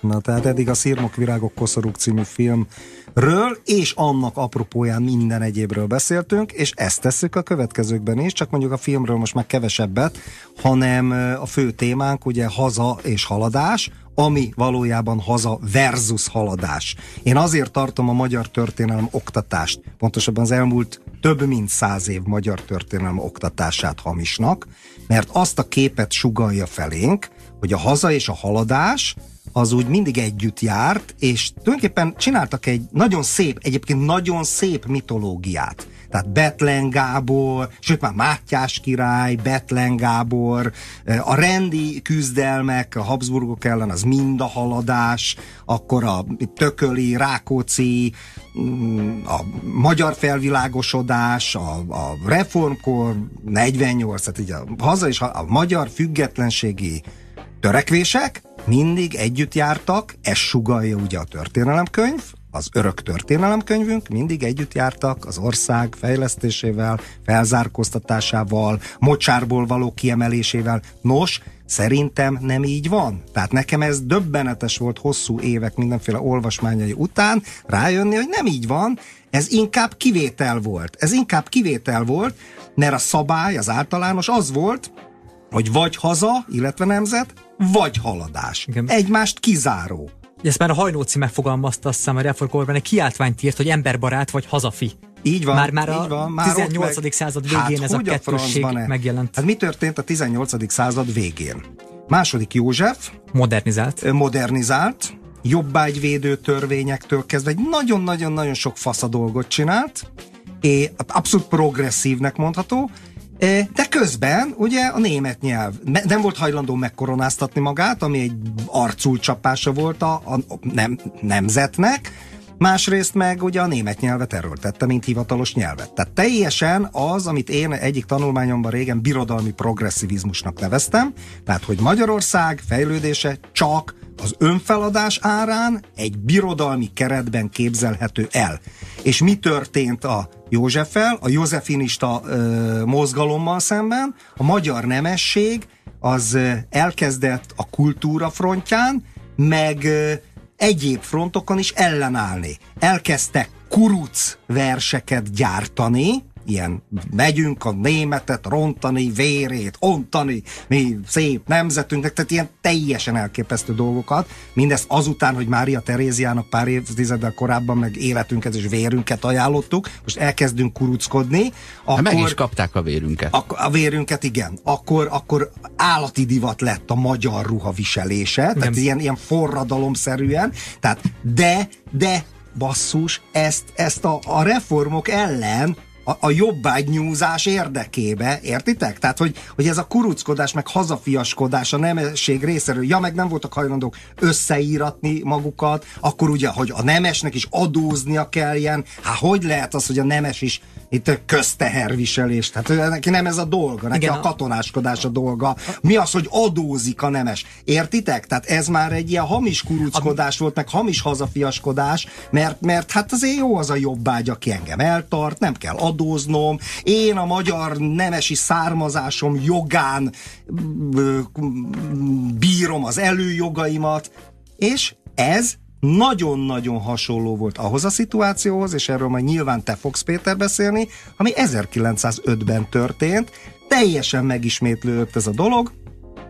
Na, tehát eddig a Szirmok Virágok Koszorúk című filmről és annak apropóján minden egyébről beszéltünk, és ezt tesszük a következőkben is, csak mondjuk a filmről most már kevesebbet, hanem a fő témánk ugye haza és haladás, ami valójában haza versus haladás. Én azért tartom a magyar történelem oktatást, pontosabban az elmúlt több mint száz év magyar történelem oktatását hamisnak, mert azt a képet sugalja felénk, hogy a haza és a haladás az úgy mindig együtt járt, és tulajdonképpen csináltak egy nagyon szép, egyébként nagyon szép mitológiát. Tehát Betlen Gábor, sőt már Mátyás király, Betlen Gábor, a rendi küzdelmek a Habsburgok ellen az mind a haladás, akkor a Tököli, Rákóczi, mm, a magyar felvilágosodás, a, a reformkor 48, tehát így a haza és a, a magyar függetlenségi törekvések mindig együtt jártak, ez sugalja ugye a történelemkönyv, az örök történelemkönyvünk, mindig együtt jártak az ország fejlesztésével, felzárkóztatásával, mocsárból való kiemelésével. Nos, Szerintem nem így van. Tehát nekem ez döbbenetes volt hosszú évek mindenféle olvasmányai után rájönni, hogy nem így van, ez inkább kivétel volt. Ez inkább kivétel volt, mert a szabály, az általános az volt, hogy vagy haza, illetve nemzet, vagy haladás. Igen. Egymást kizáró. Ezt már a Hajnóci megfogalmazta, azt hiszem a reformkorban egy kiáltványt írt, hogy emberbarát vagy hazafi. Így van, már, már így van, már 18. Meg, század végén hát, ez a kettősség a megjelent. Hát mi történt a 18. század végén? Második József modernizált, modernizált jobbágyvédő törvényektől kezdve egy nagyon-nagyon-nagyon sok fasza dolgot csinált, és abszolút progresszívnek mondható, de közben ugye a német nyelv. Nem volt hajlandó megkoronáztatni magát, ami egy arculcsapása volt a, a nem, nemzetnek, Másrészt meg ugye a német nyelvet erőltette, mint hivatalos nyelvet. Tehát teljesen az, amit én egyik tanulmányomban régen birodalmi progresszivizmusnak neveztem, tehát hogy Magyarország fejlődése csak az önfeladás árán egy birodalmi keretben képzelhető el. És mi történt a Józseffel, a józefinista ö, mozgalommal szemben? A magyar nemesség az elkezdett a kultúra frontján, meg ö, egyéb frontokon is ellenállni. Elkezdtek kuruc verseket gyártani, ilyen megyünk a németet rontani, vérét, ontani, mi szép nemzetünknek, tehát ilyen teljesen elképesztő dolgokat. Mindezt azután, hogy Mária Teréziának pár évtizeddel korábban meg életünket és vérünket ajánlottuk, most elkezdünk kuruckodni. Akkor, hát meg is kapták a vérünket. A, a vérünket, igen. Akkor, akkor állati divat lett a magyar ruha viselése, tehát ilyen, ilyen forradalomszerűen, tehát de, de basszus, ezt, ezt a, a reformok ellen a, a jobbágynyúzás érdekébe, értitek? Tehát, hogy, hogy ez a kuruckodás, meg hazafiaskodás a nemesség részéről, ja, meg nem voltak hajlandók összeíratni magukat, akkor ugye, hogy a nemesnek is adóznia kelljen, hát hogy lehet az, hogy a nemes is itt közteherviselés, tehát neki nem ez a dolga, neki Igen, a katonáskodás a dolga. Mi az, hogy adózik a nemes? Értitek? Tehát ez már egy ilyen hamis kuruckodás volt, meg hamis hazafiaskodás, mert, mert hát azért jó az a jobbágy, aki engem eltart, nem kell adóznom, én a magyar nemesi származásom jogán bírom az előjogaimat, és ez nagyon-nagyon hasonló volt ahhoz a szituációhoz, és erről majd nyilván te fogsz Péter beszélni, ami 1905-ben történt, teljesen megismétlődött ez a dolog,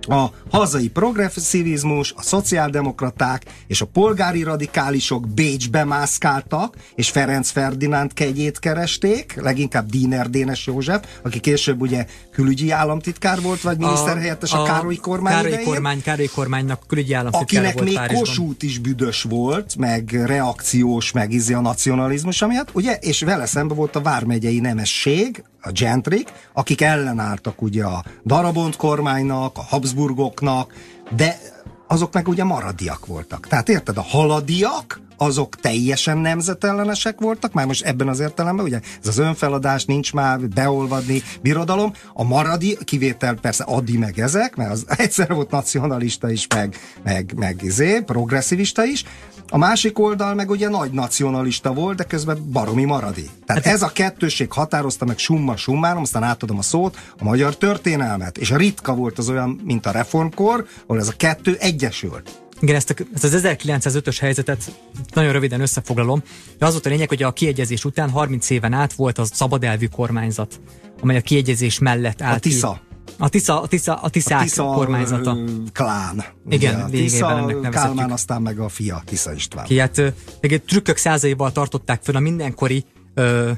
a hazai progresszivizmus, a szociáldemokraták és a polgári radikálisok Bécsbe mászkáltak, és Ferenc Ferdinánd kegyét keresték, leginkább Díner Dénes József, aki később ugye külügyi államtitkár volt, vagy miniszterhelyettes a, a, a Károly kormány Károly idején. kormány, Károly kormánynak külügyi államtitkár Akinek volt még Párizsban. Kossuth is büdös volt, meg reakciós, meg izi a nacionalizmus, amiatt, ugye, és vele szemben volt a vármegyei nemesség, a gentrik, akik ellenálltak ugye a Darabont kormánynak, a Habsburgoknak, de azok meg ugye maradiak voltak. Tehát érted, a haladiak, azok teljesen nemzetellenesek voltak, már most ebben az értelemben, ugye ez az önfeladás, nincs már beolvadni birodalom, a maradi, kivétel persze Adi meg ezek, mert az egyszer volt nacionalista is, meg, meg, meg izé, progresszivista is, a másik oldal meg ugye nagy nacionalista volt, de közben baromi maradi. Tehát hát ez a kettőség határozta meg summa summárom, aztán átadom a szót, a magyar történelmet. És a ritka volt az olyan, mint a reformkor, ahol ez a kettő egyesült. Igen, ezt, a, ezt az 1905-ös helyzetet nagyon röviden összefoglalom. De az volt a lényeg, hogy a kiegyezés után 30 éven át volt az szabadelvű kormányzat, amely a kiegyezés mellett állt. A Tisza. Ki. A Tisza, a Tisza, a Tiszák a Tisza kormányzata. klán. Igen, ugye, Tisza, ennek Kálmán, aztán meg a fia, Tisza István. Ki, hát még trükkök százaival tartották föl a mindenkori ö,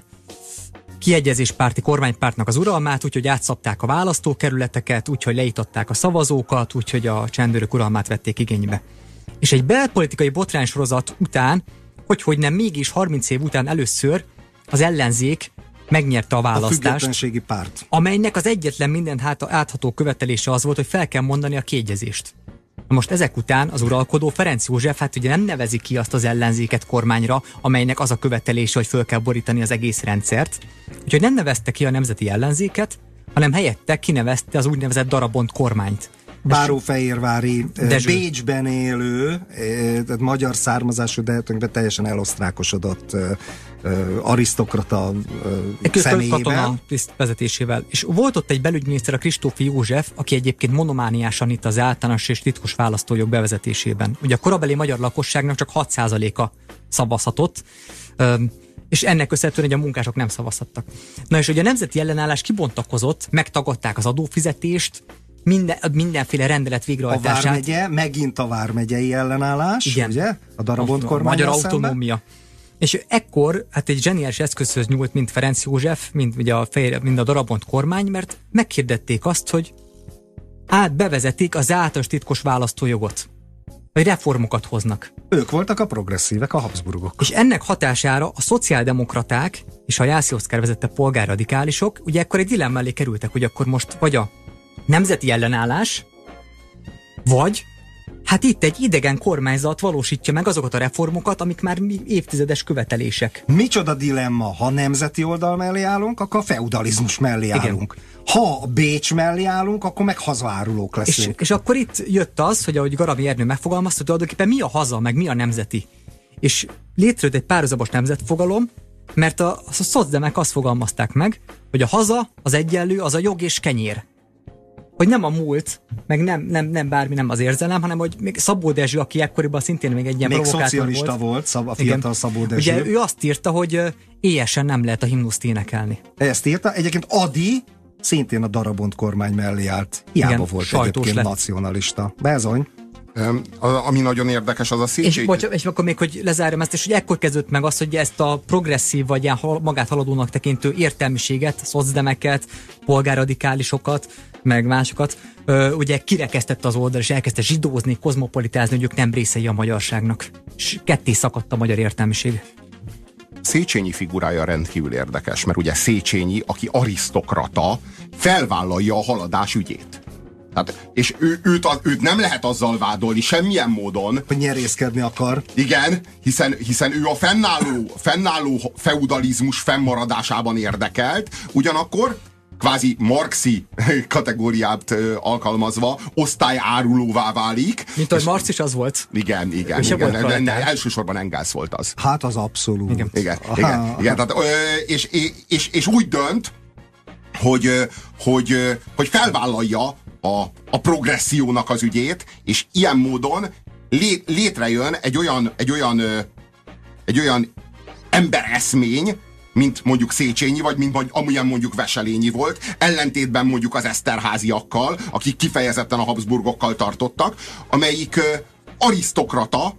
kiegyezéspárti kormánypártnak az uralmát, úgyhogy átszapták a választókerületeket, úgyhogy leították a szavazókat, úgyhogy a csendőrök uralmát vették igénybe. És egy belpolitikai botránysorozat után, hogy hogy nem mégis 30 év után először az ellenzék megnyerte a választást. A párt. Amelynek az egyetlen minden hát átható követelése az volt, hogy fel kell mondani a kiegyezést. Na most ezek után az uralkodó Ferenc József hát ugye nem nevezi ki azt az ellenzéket kormányra, amelynek az a követelése, hogy föl kell borítani az egész rendszert. Úgyhogy nem nevezte ki a nemzeti ellenzéket, hanem helyette kinevezte az úgynevezett darabont kormányt. Bárófehérvári, Dezső. Bécsben élő, tehát magyar származású, de teljesen elosztrákosodott arisztokrata személyével. katona vezetésével. És volt ott egy belügyminiszter, a Kristófi József, aki egyébként monomániásan itt az általános és titkos választójog bevezetésében. Ugye a korabeli magyar lakosságnak csak 6%-a szavazhatott, és ennek köszönhetően, hogy a munkások nem szavazhattak. Na és ugye a nemzeti ellenállás kibontakozott, megtagadták az adófizetést, minden, mindenféle rendelet végrehajtását. A Vármegye, megint a Vármegyei ellenállás, Igen. ugye? A darabont kormány. Magyar autonómia. És ekkor hát egy zseniális eszközhöz nyúlt, mint Ferenc József, mint, ugye a, fejre, mint a darabont kormány, mert meghirdették azt, hogy át bevezetik az általános titkos választójogot. Vagy reformokat hoznak. Ők voltak a progresszívek, a Habsburgok. És ennek hatására a szociáldemokraták és a Jászló Oszkár vezette polgárradikálisok ugye ekkor egy dilemma elé kerültek, hogy akkor most vagy a nemzeti ellenállás, vagy Hát itt egy idegen kormányzat valósítja meg azokat a reformokat, amik már évtizedes követelések. Micsoda dilemma, ha nemzeti oldal mellé állunk, akkor a feudalizmus mellé Igen. állunk. Ha Bécs mellé állunk, akkor meg hazaárulók leszünk. És, és akkor itt jött az, hogy ahogy Garami Ernő megfogalmazta, tulajdonképpen mi a haza, meg mi a nemzeti. És létrejött egy párhuzamos nemzetfogalom, mert a, a szocdemek azt fogalmazták meg, hogy a haza, az egyenlő, az a jog és kenyér hogy nem a múlt, meg nem, nem, nem bármi, nem az érzelem, hanem hogy még Szabó Dezső, aki ekkoriban szintén még egy ilyen még szocialista volt, volt szab, a fiatal Igen. Szabó Dezső. Ugye ő azt írta, hogy éjesen nem lehet a himnuszt énekelni. Ezt írta. Egyébként Adi szintén a darabont kormány mellé állt. Hiába Igen, volt egyébként lett. nacionalista. Bezony. Ami nagyon érdekes, az a Széchenyi. És, bocs, és akkor még, hogy lezárjam ezt, és hogy ekkor kezdődött meg az, hogy ezt a progresszív, vagy ilyen magát haladónak tekintő értelmiséget, szocdemeket, polgárradikálisokat, meg másokat, ugye kirekesztette az oldal, és elkezdte zsidózni, kozmopolitázni, hogy ők nem részei a magyarságnak. És ketté szakadt a magyar értelmiség. Széchenyi figurája rendkívül érdekes, mert ugye Széchenyi, aki arisztokrata, felvállalja a haladás ügyét. Tehát, és ő, őt, őt nem lehet azzal vádolni semmilyen módon. Hogy nyerészkedni akar. Igen, hiszen, hiszen ő a fennálló, fennálló feudalizmus fennmaradásában érdekelt, ugyanakkor kvázi marxi kategóriát alkalmazva osztályárulóvá válik. Mint ahogy Marx is az volt. Igen, igen. igen. Volt ne, ne, elsősorban Engels volt az. Hát az abszolút. Igen, igen. igen, igen tehát, és, és, és, és úgy dönt, hogy, hogy, hogy felvállalja a, a progressziónak az ügyét, és ilyen módon lé, létrejön egy olyan, egy olyan, egy olyan embereszmény, mint mondjuk Széchenyi, vagy mint amilyen mondjuk Veselényi volt, ellentétben mondjuk az Eszterháziakkal, akik kifejezetten a Habsburgokkal tartottak, amelyik ö, arisztokrata,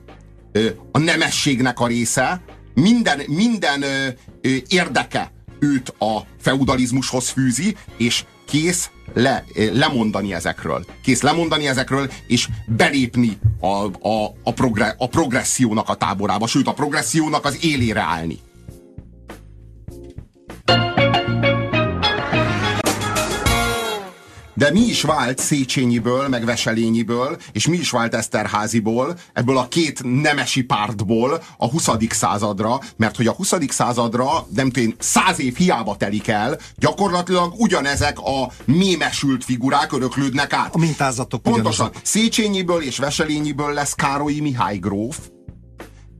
ö, a nemességnek a része, minden, minden ö, ö, érdeke őt a feudalizmushoz fűzi, és kész le, lemondani ezekről. Kész lemondani ezekről, és belépni a, a, a, progre, a progressziónak a táborába, sőt a progressziónak az élére állni. De mi is vált Széchenyiből, meg Veselényiből, és mi is vált Eszterháziból, ebből a két nemesi pártból a 20. századra, mert hogy a 20. századra, nem tudom, száz év hiába telik el, gyakorlatilag ugyanezek a mémesült figurák öröklődnek át. A mintázatok Pontosan. Ugyanazok. Széchenyiből és Veselényiből lesz Károlyi Mihály gróf,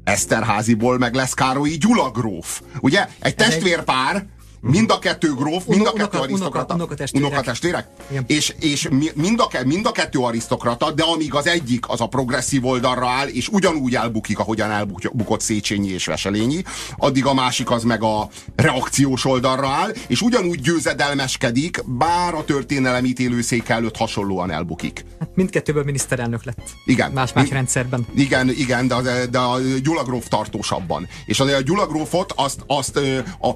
Eszterháziból meg lesz Károlyi Gyula gróf. Ugye? Egy testvérpár, Mind a kettő gróf, mind a kettő arisztokrata. Unokatestvérek. És, és mind, a, mind a kettő arisztokrata, de amíg az egyik az a progresszív oldalra áll, és ugyanúgy elbukik, ahogyan elbukott Széchenyi és Veselényi, addig a másik az meg a reakciós oldalra áll, és ugyanúgy győzedelmeskedik, bár a történelem ítélőszék előtt hasonlóan elbukik. Hát mindkettőből miniszterelnök lett. Igen. Más-más rendszerben. Igen, igen, de, de, de a Gyulagróf tartósabban. És a Gyulagrófot azt, azt,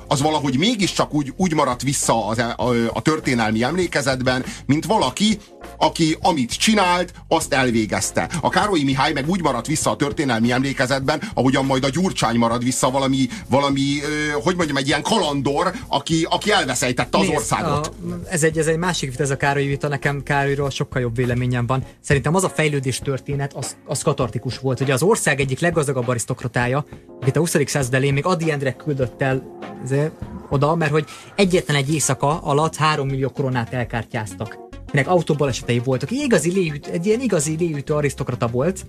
az valahogy mégis mégiscsak úgy, úgy maradt vissza az, e- a, a történelmi emlékezetben, mint valaki, aki amit csinált, azt elvégezte. A Károlyi Mihály meg úgy maradt vissza a történelmi emlékezetben, ahogyan majd a Gyurcsány marad vissza valami, valami hogy mondjam, egy ilyen kalandor, aki, aki elveszejtette az Nézd, országot. A, ez, egy, ez egy másik vita, ez a Károly vita, nekem Károlyról sokkal jobb véleményem van. Szerintem az a fejlődés történet, az, az katartikus volt. Ugye az ország egyik leggazdagabb arisztokratája, akit a 20. század elén még Adi Endre küldött el oda, mert hogy egyetlen egy éjszaka alatt 3 millió koronát elkártyáztak akinek autóbalesetei voltak. Egy igazi léhűt, egy ilyen igazi léhűtő arisztokrata volt.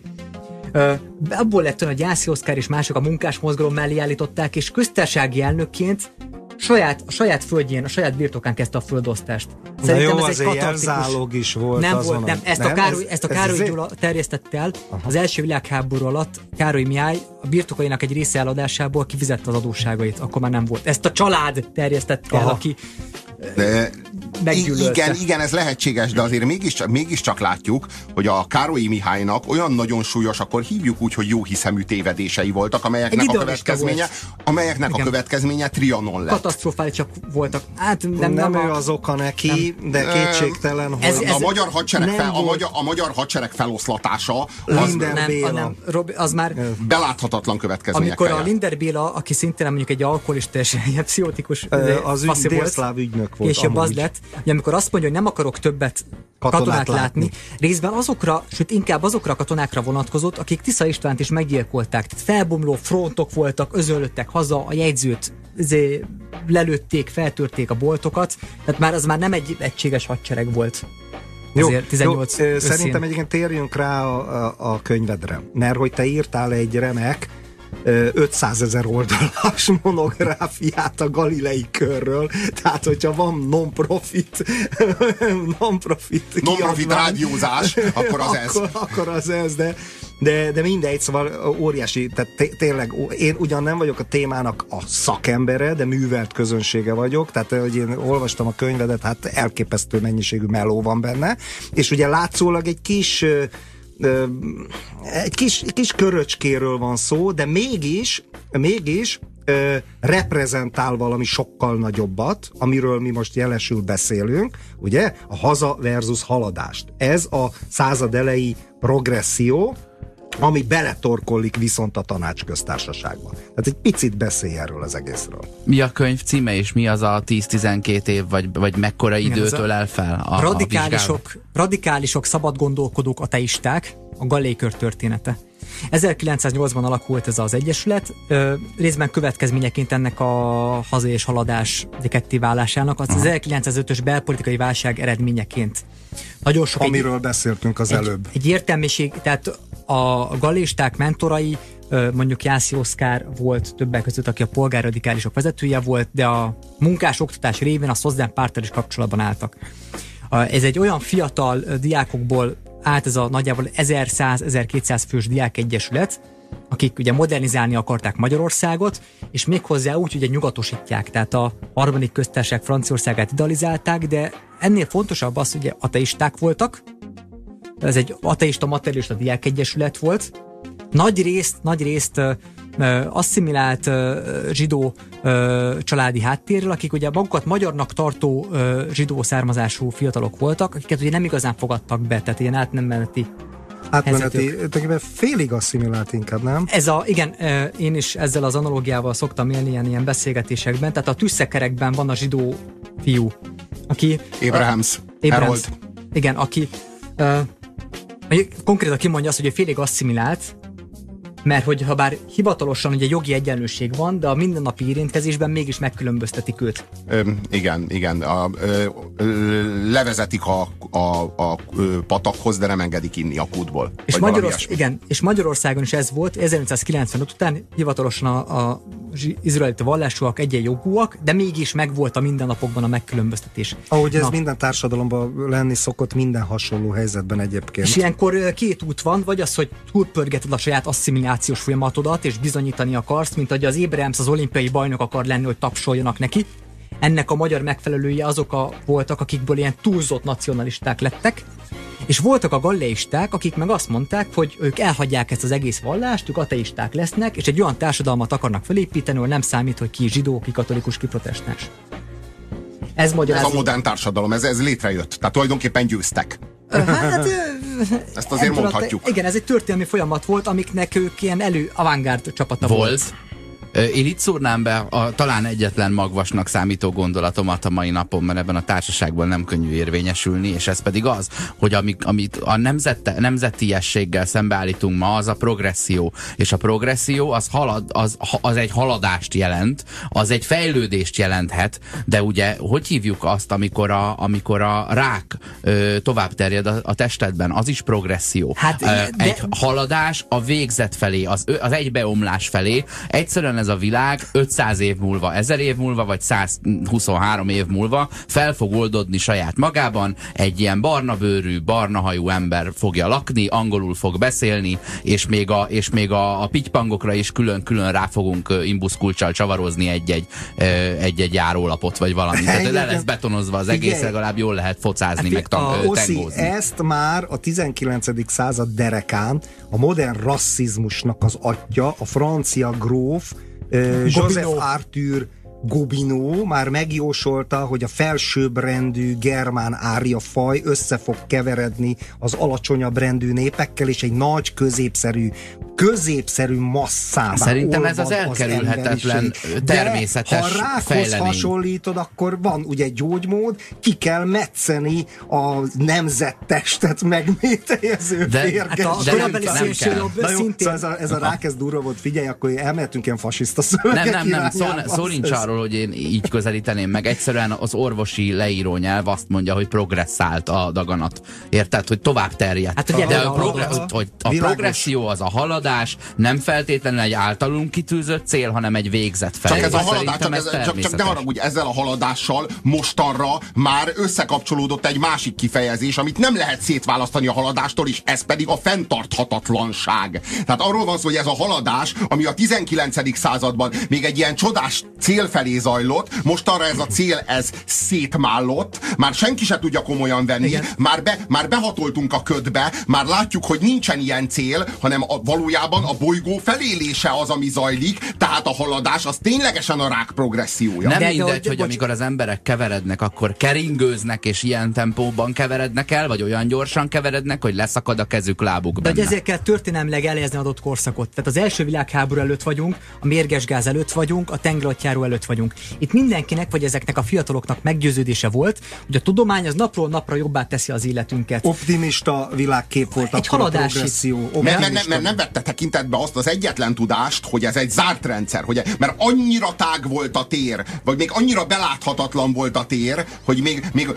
Uh, abból lett hogy Jászi Oszkár és mások a munkás mozgalom mellé állították, és köztársasági elnökként saját, a saját földjén, a saját birtokán kezdte a földosztást. Szerintem jó, ez egy katartikus... is volt. Nem volt, nem. Ezt nem, a Károly, ez, ezt a Károly ez Gyula terjesztette el Aha. az első világháború alatt. Károly Mihály a birtokainak egy része eladásából kifizette az adósságait, akkor már nem volt. Ezt a család terjesztette el, aki de, igen, igen, ez lehetséges, de azért mégiscsak, mégiscsak látjuk, hogy a Károlyi Mihálynak olyan nagyon súlyos, akkor hívjuk úgy, hogy jó hiszemű tévedései voltak, amelyeknek a következménye, volt. amelyeknek igen. a következménye Trianon lett. Katasztrofálisak voltak. Hát nem, nem, nem ő a... az oka neki, nem. de kétségtelen, hogy... Ez, ez a, magyar hadsereg fel, a, magyar, a magyar hadsereg feloszlatása az, nem, Béla. nem, Robi, az már beláthatatlan következmények. Amikor a Linder Béla, aki szintén mondjuk egy alkoholista és egy pszichotikus az ügy, délszláv ügynök volt. Később az lett, hogy amikor azt mondja, hogy nem akarok többet katonát, katonát látni, látni, részben azokra, sőt inkább azokra a katonákra vonatkozott, akik Tisza Istvánt is meggyilkolták. Tehát felbomló frontok voltak, özöllöttek haza, a jegyzőt izé, lelőtték, feltörték a boltokat, tehát már az már nem egy egységes hadsereg volt. Jó, 18 jó, szerintem egyébként térjünk rá a, a, a könyvedre, mert hogy te írtál egy remek 500 ezer oldalas monográfiát a Galilei körről, tehát hogyha van non-profit non-profit non-profit rádiózás, akkor az ez. Akkor, akkor az ez, de de, de mindegy, szóval óriási, tehát tényleg én ugyan nem vagyok a témának a szakembere, de művelt közönsége vagyok, tehát hogy én olvastam a könyvedet, hát elképesztő mennyiségű meló van benne, és ugye látszólag egy kis egy kis, kis köröcskéről van szó, de mégis, mégis ö, reprezentál valami sokkal nagyobbat, amiről mi most jelesül beszélünk, ugye? A haza versus haladást. Ez a század elejé progresszió, ami beletorkollik viszont a tanácsköztársaságba. Tehát egy picit beszélj erről az egészről. Mi a könyv címe, és mi az a 10-12 év, vagy, vagy mekkora Igen, időtől el fel a, radikálisok, a radikálisok, szabad gondolkodók, ateisták, a Gallékör története. 1908-ban alakult ez az egyesület, részben következményeként ennek a haza és haladás kettéválásának, az, az 1905-ös belpolitikai válság eredményeként. Nagyon sok Amiről egy, beszéltünk az egy, előbb. Egy értelmiség, tehát a galisták mentorai, mondjuk Jászi Oszkár volt többek között, aki a polgárradikálisok vezetője volt, de a munkás oktatás révén a Szozdán párttal is kapcsolatban álltak. Ez egy olyan fiatal diákokból állt ez a nagyjából 1100-1200 fős diákegyesület, akik ugye modernizálni akarták Magyarországot, és méghozzá úgy, hogy nyugatosítják, tehát a harmadik köztársaság Franciaországát idealizálták, de ennél fontosabb az, hogy ateisták voltak, ez egy ateista materialista diákegyesület volt. Nagy részt, nagy részt asszimilált uh, zsidó uh, családi háttérről, akik ugye magukat magyarnak tartó uh, zsidó származású fiatalok voltak, akiket ugye nem igazán fogadtak be, tehát ilyen átmeneti Átmeneti, tulajdonképpen félig asszimilált inkább, nem? Ez a, igen, én is ezzel az analógiával szoktam élni ilyen, ilyen beszélgetésekben, tehát a tüsszekerekben van a zsidó fiú, aki... Abrahams, Abrahams. Igen, aki konkrétan kimondja azt, hogy félig asszimilált, mert hogy ha bár hivatalosan ugye jogi egyenlőség van, de a mindennapi érintkezésben mégis megkülönböztetik őt. Ö, igen, igen. A, ö, ö, levezetik a, a, a patakhoz, de nem engedik inni a kútból. És, Magyarorsz- igen, és Magyarországon is ez volt, 1995 után hivatalosan a, a izraelita vallásúak egyenjogúak, de mégis megvolt a mindennapokban a megkülönböztetés. Ahogy ez Na. minden társadalomban lenni szokott, minden hasonló helyzetben egyébként. És ilyenkor két út van, vagy az, hogy túlpörgeted a saját asszimilációs folyamatodat, és bizonyítani akarsz, mint hogy az Abrahams az olimpiai bajnok akar lenni, hogy tapsoljanak neki. Ennek a magyar megfelelője azok a voltak, akikből ilyen túlzott nacionalisták lettek, és voltak a galleisták, akik meg azt mondták, hogy ők elhagyják ezt az egész vallást, ők ateisták lesznek, és egy olyan társadalmat akarnak felépíteni, ahol nem számít, hogy ki zsidó, ki katolikus, ki protestáns. Ez, ez a modern társadalom, ez, ez létrejött. Tehát tulajdonképpen győztek. Hát, Ezt azért mondhatjuk. Igen, ez egy történelmi folyamat volt, amiknek ők ilyen elő avantgárd csapata volt. volt. Én itt szúrnám be a talán egyetlen magvasnak számító gondolatomat a mai napon, mert ebben a társaságban nem könnyű érvényesülni, és ez pedig az, hogy amik, amit a nemzete, nemzetiességgel szembeállítunk ma, az a progresszió. És a progresszió az, halad, az, az egy haladást jelent, az egy fejlődést jelenthet, de ugye hogy hívjuk azt, amikor a, amikor a rák ö, tovább terjed a, a testedben, az is progresszió. Hát, ö, de... Egy haladás a végzet felé, az, az egybeomlás felé. Egyszerűen ez a világ 500 év múlva, 1000 év múlva, vagy 123 év múlva fel fog oldodni saját magában, egy ilyen barna bőrű, barna hajú ember fogja lakni, angolul fog beszélni, és még a, és még a, a pitypangokra is külön-külön rá fogunk imbuszkulcsal csavarozni egy-egy, egy-egy járólapot, vagy valami. Tehát le lesz betonozva az egész, legalább jól lehet focázni, hát, meg tangózni. ezt már a 19. század derekán a modern rasszizmusnak az atya, a francia gróf, Joseph Arthur Gobineau már megjósolta, hogy a felsőbb rendű germán árja faj össze fog keveredni az alacsonyabb rendű népekkel, és egy nagy középszerű középszerű masszává Szerintem ez az elkerülhetetlen az természetes De ha rákhoz fejlemény. hasonlítod, akkor van ugye gyógymód, ki kell metszeni a nemzettestet megmételjező de, férget. Hát a de nem, nem, nem kell. Na jó, szintén... Szóval ez a, ez a rák, ez durva volt, figyelj, akkor elmehetünk ilyen fasiszta szövegek Nem, nem, nem, szó, szó nincs arról, hogy én így közelíteném meg. Egyszerűen az orvosi leíró nyelv azt mondja, hogy progresszált a daganat. Érted? Hogy tovább terjedt. Hát, ugye, de a, a, progr- a, hogy a progresszió az a haladás, nem feltétlenül egy általunk kitűzött cél, hanem egy végzet felé. Csak ez a haladás, csak, ez, csak, csak ne haragudj, ezzel a haladással mostanra már összekapcsolódott egy másik kifejezés, amit nem lehet szétválasztani a haladástól, és ez pedig a fenntarthatatlanság. Tehát arról van szó, hogy ez a haladás, ami a 19. században még egy ilyen csodás cél felé zajlott, most arra ez a cél, ez szétmállott, már senki se tudja komolyan venni, már, be, már behatoltunk a ködbe, már látjuk, hogy nincsen ilyen cél, hanem a, valójában a bolygó felélése az, ami zajlik, tehát a haladás az ténylegesen a rák progressziója. Nem de, mindegy, hogy, hogy amikor az emberek keverednek, akkor keringőznek, és ilyen tempóban keverednek el, vagy olyan gyorsan keverednek, hogy leszakad a kezük, lábuk benne. De ezért kell történelmileg elhelyezni adott korszakot. Tehát az első világháború előtt vagyunk, a mérges gáz előtt vagyunk, a tengeratjáró előtt vagyunk. Itt mindenkinek, vagy ezeknek a fiataloknak meggyőződése volt, hogy a tudomány az napról napra jobbá teszi az életünket. Optimista világkép volt egy akkor a progresszió. Mert, mert, mert nem vette tekintetbe azt az egyetlen tudást, hogy ez egy zárt rendszer, hogy, mert annyira tág volt a tér, vagy még annyira beláthatatlan volt a tér, hogy még, még,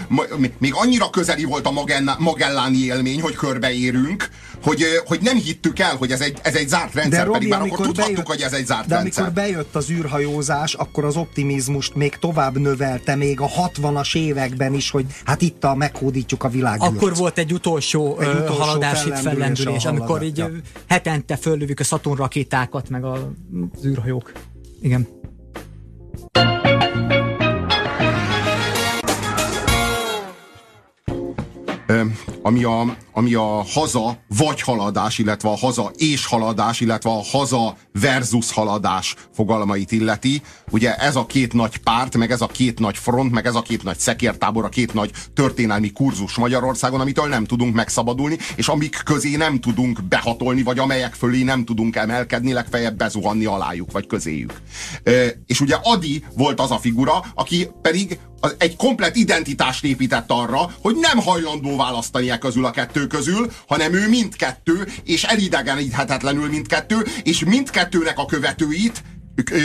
még, annyira közeli volt a Magelláni élmény, hogy körbeérünk, hogy, hogy nem hittük el, hogy ez egy, ez egy zárt rendszer, de Robi, pedig már akkor tudhattuk, bejött, hogy ez egy zárt de rendszer. amikor bejött az űrhajózás, akkor az optimizmust még tovább növelte, még a 60-as években is, hogy hát itt a meghódítjuk a világot. Akkor volt egy utolsó, egy utolsó haladás itt fellendülés, amikor így ja. hetente föllövük a Saturn rakétákat, meg az űrhajók. Igen. Ami a, ami a haza vagy haladás, illetve a haza és haladás, illetve a haza versus haladás fogalmait illeti. Ugye ez a két nagy párt, meg ez a két nagy front, meg ez a két nagy szekértábor, a két nagy történelmi kurzus Magyarországon, amitől nem tudunk megszabadulni, és amik közé nem tudunk behatolni, vagy amelyek fölé nem tudunk emelkedni, legfeljebb bezuhanni alájuk, vagy közéjük. És ugye Adi volt az a figura, aki pedig egy komplet identitást épített arra, hogy nem hajlandó választani e közül a kettő közül, hanem ő mindkettő, és elidegeníthetetlenül mindkettő, és mindkettőnek a követőit ö,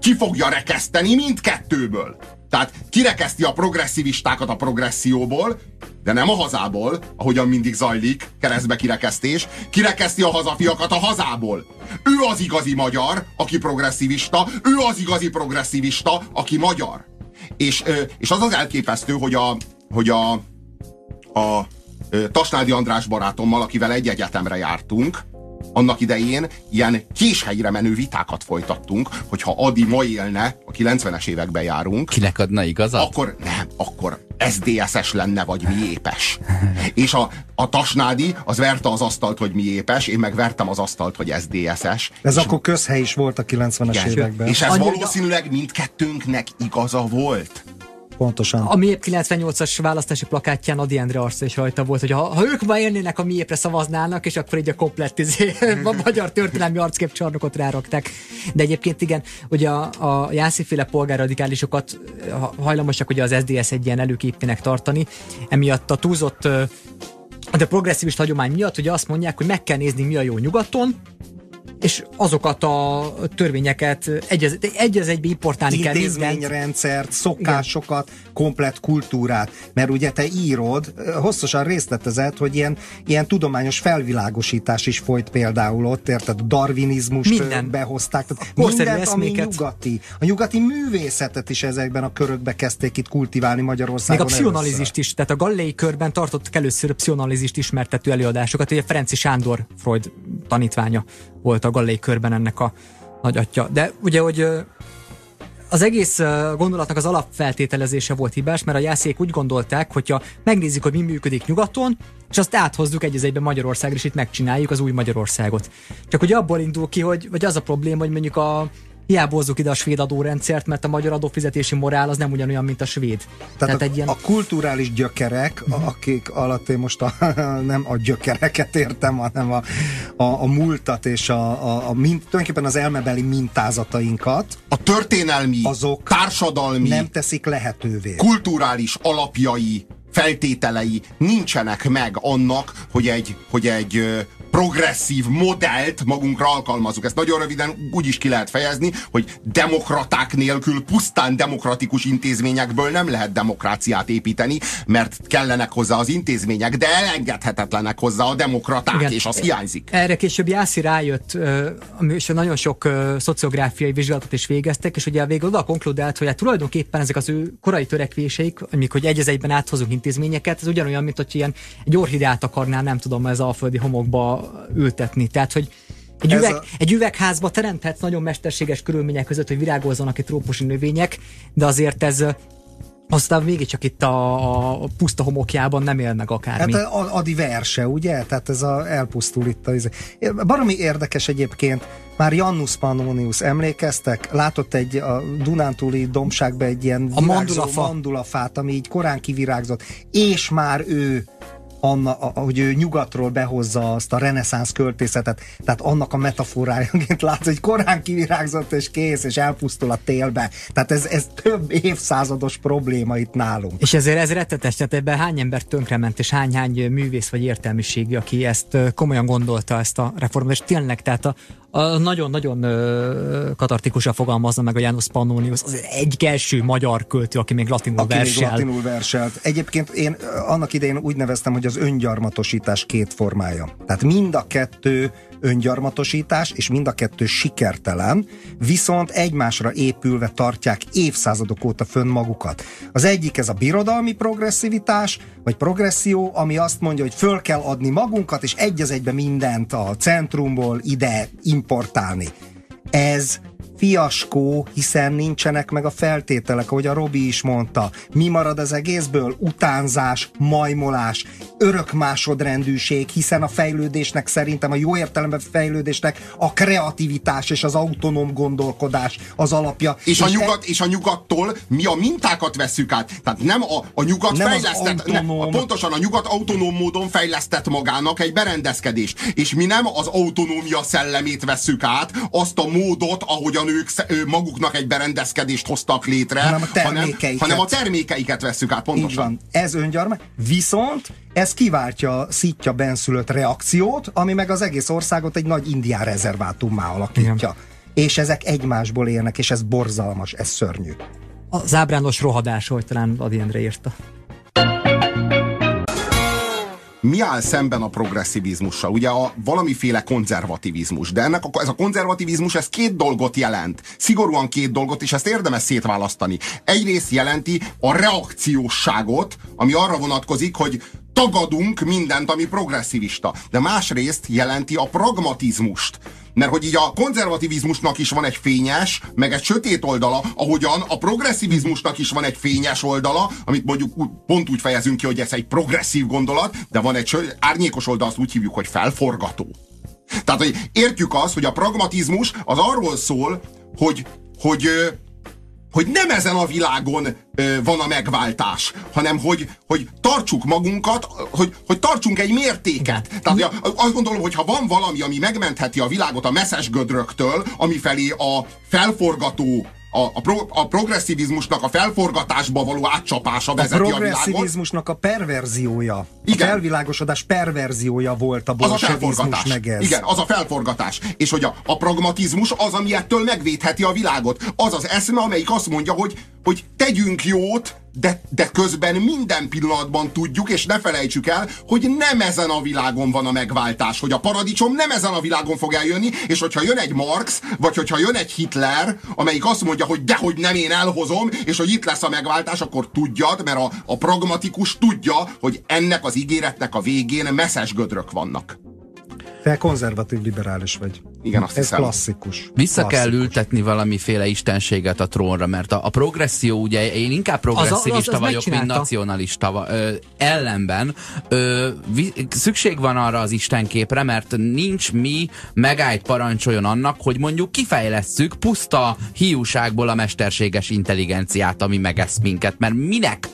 ki fogja rekeszteni mindkettőből. Tehát kirekeszti a progresszivistákat a progresszióból, de nem a hazából, ahogyan mindig zajlik, keresztbe kirekesztés, kirekeszti a hazafiakat a hazából. Ő az igazi magyar, aki progresszivista, ő az igazi progresszivista, aki magyar. És, és az az elképesztő, hogy a, hogy a, a Tasnádi András barátommal, akivel egy egyetemre jártunk, annak idején ilyen késhelyre menő vitákat folytattunk, hogyha Adi ma élne, a 90-es években járunk. Kinek adna igazat? Akkor nem, akkor SDSS lenne, vagy mi épes. És a, a Tasnádi az verte az asztalt, hogy mi épes, én meg vertem az asztalt, hogy SDSS. Ez és akkor közhely is volt a 90-es években. És ez valószínűleg mindkettőnknek igaza volt. Pontosan. A Miép 98-as választási plakátján Adi Endre arca is rajta volt, hogy ha, ha ők ma élnének, a Miépre szavaznának, és akkor így a komplett izé, a magyar történelmi arcképcsarnokot rárakták. De egyébként igen, ugye a, a Jásziféle polgárradikálisokat hajlamosak ugye az SDS egy ilyen előképének tartani, emiatt a túlzott de progresszivist hagyomány miatt ugye azt mondják, hogy meg kell nézni, mi a jó nyugaton, és azokat a törvényeket egyez, egyez egybe importálni kell Intézményrendszert, szokásokat, Igen. komplet kultúrát. Mert ugye te írod, hosszasan részletezett, hogy ilyen, ilyen tudományos felvilágosítás is folyt például ott, érted? Darwinizmust Minden. behozták. Tehát mindent, ami nyugati. A nyugati művészetet is ezekben a körökbe kezdték itt kultiválni Magyarországon. Még a pszionalizist is, tehát a Gallei körben tartott először a pszionalizist ismertető előadásokat, ugye Ferenci Sándor Freud tanítványa volt a Gallei körben ennek a nagyatja. De ugye, hogy az egész gondolatnak az alapfeltételezése volt hibás, mert a jászék úgy gondolták, hogyha megnézzük, hogy mi működik nyugaton, és azt áthozzuk egy egyben Magyarországra, és itt megcsináljuk az új Magyarországot. Csak hogy abból indul ki, hogy vagy az a probléma, hogy mondjuk a hiába hozzuk ide a svéd adórendszert, mert a magyar adófizetési morál az nem ugyanolyan, mint a svéd. Tehát, Tehát a, egy ilyen... a kulturális gyökerek, uh-huh. akik alatt én most a, nem a gyökereket értem, hanem a, a, a múltat és a, a, a mint, tulajdonképpen az elmebeli mintázatainkat. A történelmi, azok társadalmi, nem teszik lehetővé. Kulturális alapjai feltételei nincsenek meg annak, hogy egy, hogy egy progresszív modellt magunkra alkalmazunk. Ezt nagyon röviden úgy is ki lehet fejezni, hogy demokraták nélkül, pusztán demokratikus intézményekből nem lehet demokráciát építeni, mert kellenek hozzá az intézmények, de elengedhetetlenek hozzá a demokraták, Igen. és az hiányzik. Erre később Jászi rájött, és nagyon sok szociográfiai vizsgálatot is végeztek, és ugye végül oda konkludált, hogy hát tulajdonképpen ezek az ő korai törekvéseik, amik hogy egy egyben áthozunk intézményeket, ez ugyanolyan, mint hogy ilyen egy orhideát akarnál, nem tudom, ez alföldi homokba ültetni. Tehát, hogy egy, üveg, a... egy üvegházba teremthetsz nagyon mesterséges körülmények között, hogy virágozzanak itt trópusi növények, de azért ez aztán mégiscsak itt a, a puszta homokjában nem él meg akármi. Hát a, Adi verse, ugye? Tehát ez a, elpusztul itt. A, baromi érdekes egyébként, már Jannus Pannonius emlékeztek? Látott egy a Dunántúli dombságban egy ilyen a mandulafa. mandulafát, ami így korán kivirágzott, és már ő anna, hogy ő nyugatról behozza azt a reneszánsz költészetet, tehát annak a metaforájaként lát, hogy korán kivirágzott és kész, és elpusztul a télbe. Tehát ez, ez több évszázados probléma itt nálunk. És ezért ez rettetes, tehát ebben hány ember tönkrement, és hány-hány művész vagy értelmiségi, aki ezt komolyan gondolta ezt a reformot, és tényleg, tehát a, nagyon-nagyon katartikusan fogalmazza meg a János Pannonius, az egy első magyar költő, aki még latinul aki versel. Még latinul verselt. Egyébként én annak idején úgy neveztem, hogy az öngyarmatosítás két formája. Tehát mind a kettő öngyarmatosítás, és mind a kettő sikertelen, viszont egymásra épülve tartják évszázadok óta fönn magukat. Az egyik ez a birodalmi progresszivitás, vagy progresszió, ami azt mondja, hogy föl kell adni magunkat, és egy az egybe mindent a centrumból ide importálni. Ez fiaskó, hiszen nincsenek meg a feltételek, ahogy a Robi is mondta. Mi marad az egészből? Utánzás, majmolás, örök másodrendűség, hiszen a fejlődésnek szerintem a jó értelemben fejlődésnek a kreativitás és az autonóm gondolkodás az alapja. És, és a, nyugat, e... és a nyugattól mi a mintákat veszük át. Tehát nem a, a nyugat nem fejlesztett, nem, a, pontosan a nyugat autonóm módon fejlesztett magának egy berendezkedést. És mi nem az autonómia szellemét veszük át, azt a módot, ahogyan ők maguknak egy berendezkedést hoztak létre, hanem a termékeiket, hanem, hanem a termékeiket veszük át, pontosan. Így van. Ez öngyarma. Viszont ez kiváltja szítja benszülött reakciót, ami meg az egész országot egy nagy indián rezervátummá alakítja. Igen. És ezek egymásból élnek, és ez borzalmas, ez szörnyű. Az ábrándos rohadás, hogy talán Adi Endre írta mi áll szemben a progresszivizmussal? Ugye a valamiféle konzervativizmus, de ennek a, ez a konzervativizmus ez két dolgot jelent. Szigorúan két dolgot, és ezt érdemes szétválasztani. Egyrészt jelenti a reakciósságot, ami arra vonatkozik, hogy tagadunk mindent, ami progresszivista. De másrészt jelenti a pragmatizmust. Mert hogy így a konzervativizmusnak is van egy fényes, meg egy sötét oldala, ahogyan a progresszivizmusnak is van egy fényes oldala, amit mondjuk pont úgy fejezünk ki, hogy ez egy progresszív gondolat, de van egy árnyékos oldal, azt úgy hívjuk, hogy felforgató. Tehát, hogy értjük azt, hogy a pragmatizmus az arról szól, hogy, hogy hogy nem ezen a világon ö, van a megváltás, hanem hogy, hogy tartsuk magunkat, hogy, hogy tartsunk egy mértéket. Tehát hogy azt gondolom, hogy ha van valami, ami megmentheti a világot a messzes gödröktől, amifelé a felforgató a, a, pro, a progresszivizmusnak a felforgatásba való átcsapása vezeti a, világot. A progresszivizmusnak a perverziója, Igen. a felvilágosodás perverziója volt a bolsevizmus meg ez. Igen, az a felforgatás. És hogy a, a pragmatizmus az, ami ettől megvédheti a világot. Az az eszme, amelyik azt mondja, hogy, hogy tegyünk jót, de, de közben minden pillanatban tudjuk, és ne felejtsük el, hogy nem ezen a világon van a megváltás, hogy a paradicsom nem ezen a világon fog eljönni, és hogyha jön egy Marx, vagy hogyha jön egy Hitler, amelyik azt mondja, hogy dehogy nem én elhozom, és hogy itt lesz a megváltás, akkor tudjad, mert a, a pragmatikus tudja, hogy ennek az ígéretnek a végén messzes gödrök vannak. Te konzervatív liberális vagy. Igen, azt Ez hiszem. klasszikus. Vissza klasszikus. kell ültetni valamiféle istenséget a trónra, mert a, a progresszió, ugye én inkább progresszivista Az- az- az vagyok, mint nacionalista. Ö, ellenben ö, vi, szükség van arra az istenképre, mert nincs mi megállt parancsoljon annak, hogy mondjuk kifejlesszük puszta hiúságból a mesterséges intelligenciát, ami megesz minket, mert minek?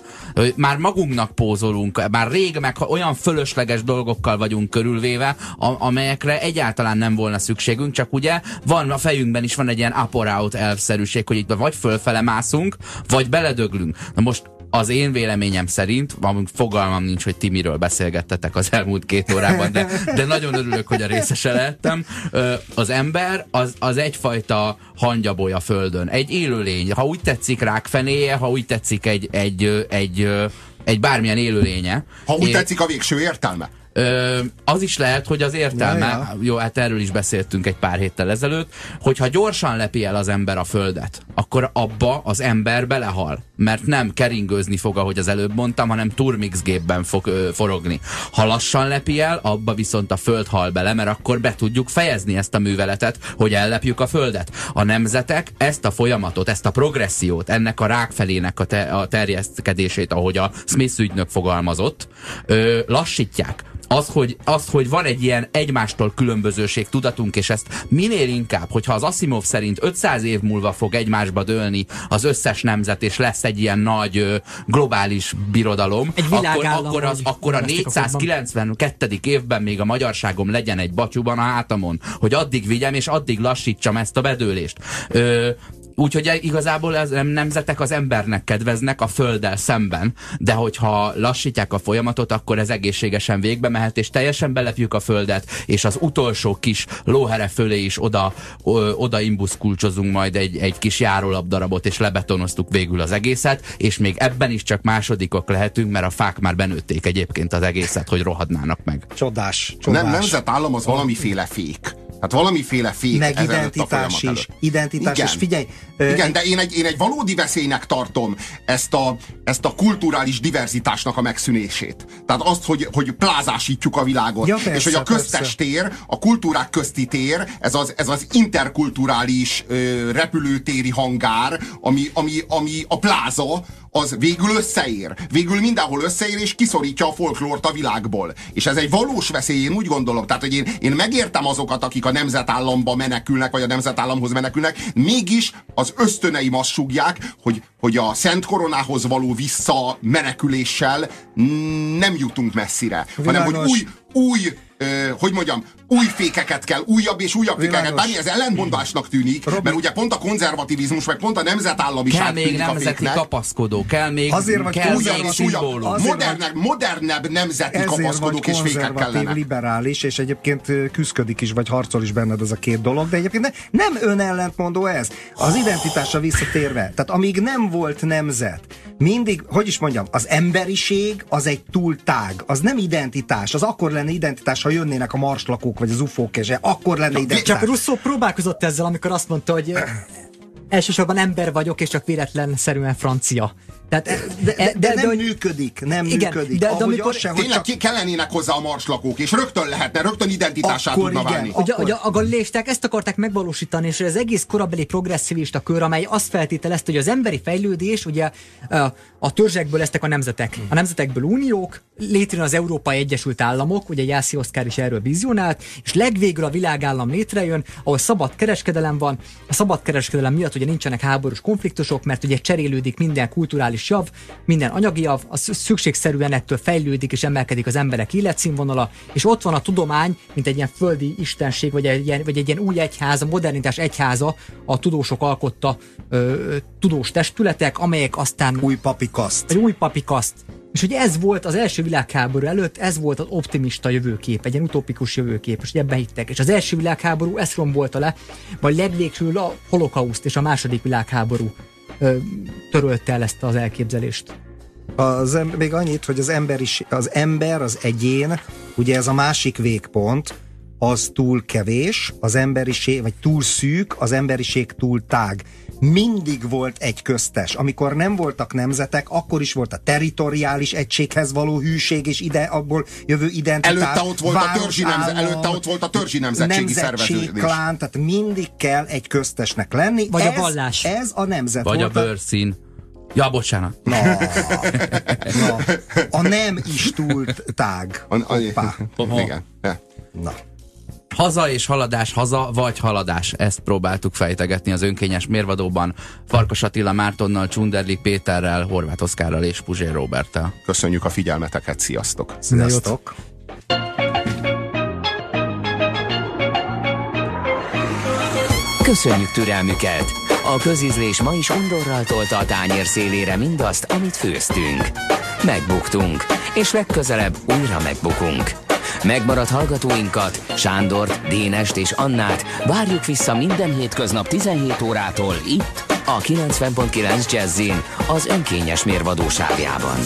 Már magunknak pózolunk, már rég meg olyan fölösleges dolgokkal vagyunk körülvéve, a, amelyekre egyáltalán nem volna szükségünk, csak ugye van a fejünkben is van egy ilyen up-or-out elvszerűség, hogy itt vagy fölfele mászunk, vagy beledöglünk. Na most az én véleményem szerint, amúgy fogalmam nincs, hogy ti miről beszélgettetek az elmúlt két órában, de, de nagyon örülök, hogy a részese lehettem. Ö, Az ember az, az egyfajta hangyaboly a földön. Egy élőlény. Ha úgy tetszik rákfenéje, ha úgy tetszik egy, egy, egy, ö, egy bármilyen élőlénye. Ha úgy É- tetszik a végső értelme. Ö, az is lehet, hogy az értelme, Ja, ja, ja. ja. jó, hát erről is beszéltünk egy pár héttel ezelőtt, hogyha gyorsan lepi el az ember a földet, akkor abba az ember belehal, mert nem keringőzni fog, ahogy az előbb mondtam, hanem turmix gépben fog ö, forogni. Ha lassan lepi el, abba viszont a föld hal bele, mert akkor be tudjuk fejezni ezt a műveletet, hogy ellepjük a földet. A nemzetek ezt a folyamatot, ezt a progressziót, ennek a rákfelének a, te, a terjeszkedését, ahogy a Smith ügynök fogalmazott, ö, lassítják az hogy, az, hogy van egy ilyen egymástól különbözőség tudatunk, és ezt minél inkább, hogyha az Asimov szerint 500 év múlva fog egymásba dőlni az összes nemzet, és lesz egy ilyen nagy globális birodalom, Egy akkor, akkor, az, akkor a nevezték a klubban. 492. évben még a magyarságom legyen egy batyuban a hátamon, hogy addig vigyem, és addig lassítsam ezt a bedőlést. Ö, Úgyhogy igazából az nem- nemzetek az embernek kedveznek a földdel szemben, de hogyha lassítják a folyamatot, akkor ez egészségesen végbe mehet, és teljesen belepjük a földet, és az utolsó kis lóhere fölé is oda, ö, oda imbuszkulcsozunk majd egy, egy kis járólapdarabot, és lebetonoztuk végül az egészet, és még ebben is csak másodikok lehetünk, mert a fák már benőtték egyébként az egészet, hogy rohadnának meg. Csodás, csodás. nem, nemzetállam az valamiféle fék. Hát valamiféle fék. Meg a identitás is. Identitás Igen. is. Figyelj, ö, Igen, de én egy, én egy valódi veszélynek tartom ezt a, ezt a kulturális diverzitásnak a megszűnését. Tehát azt, hogy, hogy plázásítjuk a világot. Ja, persze, és hogy a köztes tér, a kultúrák közti tér, ez az, ez az interkulturális ö, repülőtéri hangár, ami, ami, ami a pláza, az végül összeér. Végül mindenhol összeér, és kiszorítja a folklórt a világból. És ez egy valós veszély, én úgy gondolom. Tehát, hogy én, én megértem azokat, akik a nemzetállamba menekülnek, vagy a nemzetállamhoz menekülnek, mégis az ösztöneim azt sugják, hogy, hogy a Szent Koronához való visszameneküléssel nem jutunk messzire. Hanem, hogy Világos. új, új ö, hogy mondjam, új fékeket kell, újabb és újabb fékeket. Világos. Bármi ez ellentmondásnak tűnik, Robi- mert ugye pont a konzervativizmus, meg pont a nemzetállamiság Kell még a nemzeti féknek. kapaszkodó, kell még, Azért vagy kell Újabb és újabb, modernebb, modernebb nemzeti kapaszkodók és fékek kellenek. liberális, és egyébként ö, küszködik is, vagy harcol is benned ez a két dolog, de egyébként ne, nem önellentmondó ez. Az identitásra visszatérve. Tehát amíg nem volt nemzet, mindig, hogy is mondjam, az emberiség az egy túl tág, az nem identitás, az akkor lenne identitás, ha jönnének a marslakók, vagy az ufók, és akkor lenne identitás. Csak Rousseau próbálkozott ezzel, amikor azt mondta, hogy eh, elsősorban ember vagyok, és csak véletlenszerűen francia. Tehát, de, de, de, de, de nem működik, nem igen, működik. De, de amikor, se, tényleg csak... kellenének hozzá a marslakók, és rögtön lehetne, rögtön identitását akkor tudna igen, válni. Ugye, ugye a galileisták ezt akarták megvalósítani, és az egész korabeli progresszivista kör, amely azt feltételezte, hogy az emberi fejlődés, ugye a törzsekből lesznek a nemzetek. A nemzetekből uniók, létrejön az Európai Egyesült Államok, ugye Jászi Oszkár is erről vizionált, és legvégül a világállam létrejön, ahol szabad kereskedelem van. A szabad kereskedelem miatt ugye nincsenek háborús konfliktusok, mert ugye cserélődik minden kulturális jav, minden anyagi jav, az szükségszerűen ettől fejlődik és emelkedik az emberek életszínvonala, és ott van a tudomány, mint egy ilyen földi istenség, vagy egy ilyen, vagy egy ilyen új egyház, a modernitás egyháza, a tudósok alkotta ö, tudós testületek, amelyek aztán... Új papi kaszt. Egy új papi kaszt. És hogy ez volt az első világháború előtt, ez volt az optimista jövőkép, egy ilyen utopikus jövőkép, és ebben hittek. És az első világháború ezt rombolta le, vagy legvégsül a holokauszt és a második világháború törölte el ezt az elképzelést. Az, még annyit, hogy az ember, is, az ember, az egyén, ugye ez a másik végpont, az túl kevés, az emberiség, vagy túl szűk, az emberiség túl tág mindig volt egy köztes. Amikor nem voltak nemzetek, akkor is volt a territoriális egységhez való hűség, és ide abból jövő identitás. Előtte ott volt a törzsi, nemze, előtte ott volt a törzsi nemzetségi szerveződés. klán, tehát mindig kell egy köztesnek lenni. Vagy ez, a vallás. Ez a nemzet Vagy volt a bőrszín. Ja, bocsánat. Na, na, a nem is túl tág. A, a, igen. Na. Haza és haladás, haza vagy haladás. Ezt próbáltuk fejtegetni az önkényes mérvadóban. Farkas Attila Mártonnal, Csunderlik Péterrel, Horváth Oszkárral és Puzsér Roberttel. Köszönjük a figyelmeteket, sziasztok! Sziasztok! Köszönjük türelmüket! A közízlés ma is undorral tolta a tányér szélére mindazt, amit főztünk. Megbuktunk, és legközelebb újra megbukunk. Megmaradt hallgatóinkat, Sándort, Dénest és Annát várjuk vissza minden hétköznap 17 órától itt, a 90.9 Jazzin, az önkényes mérvadóságjában.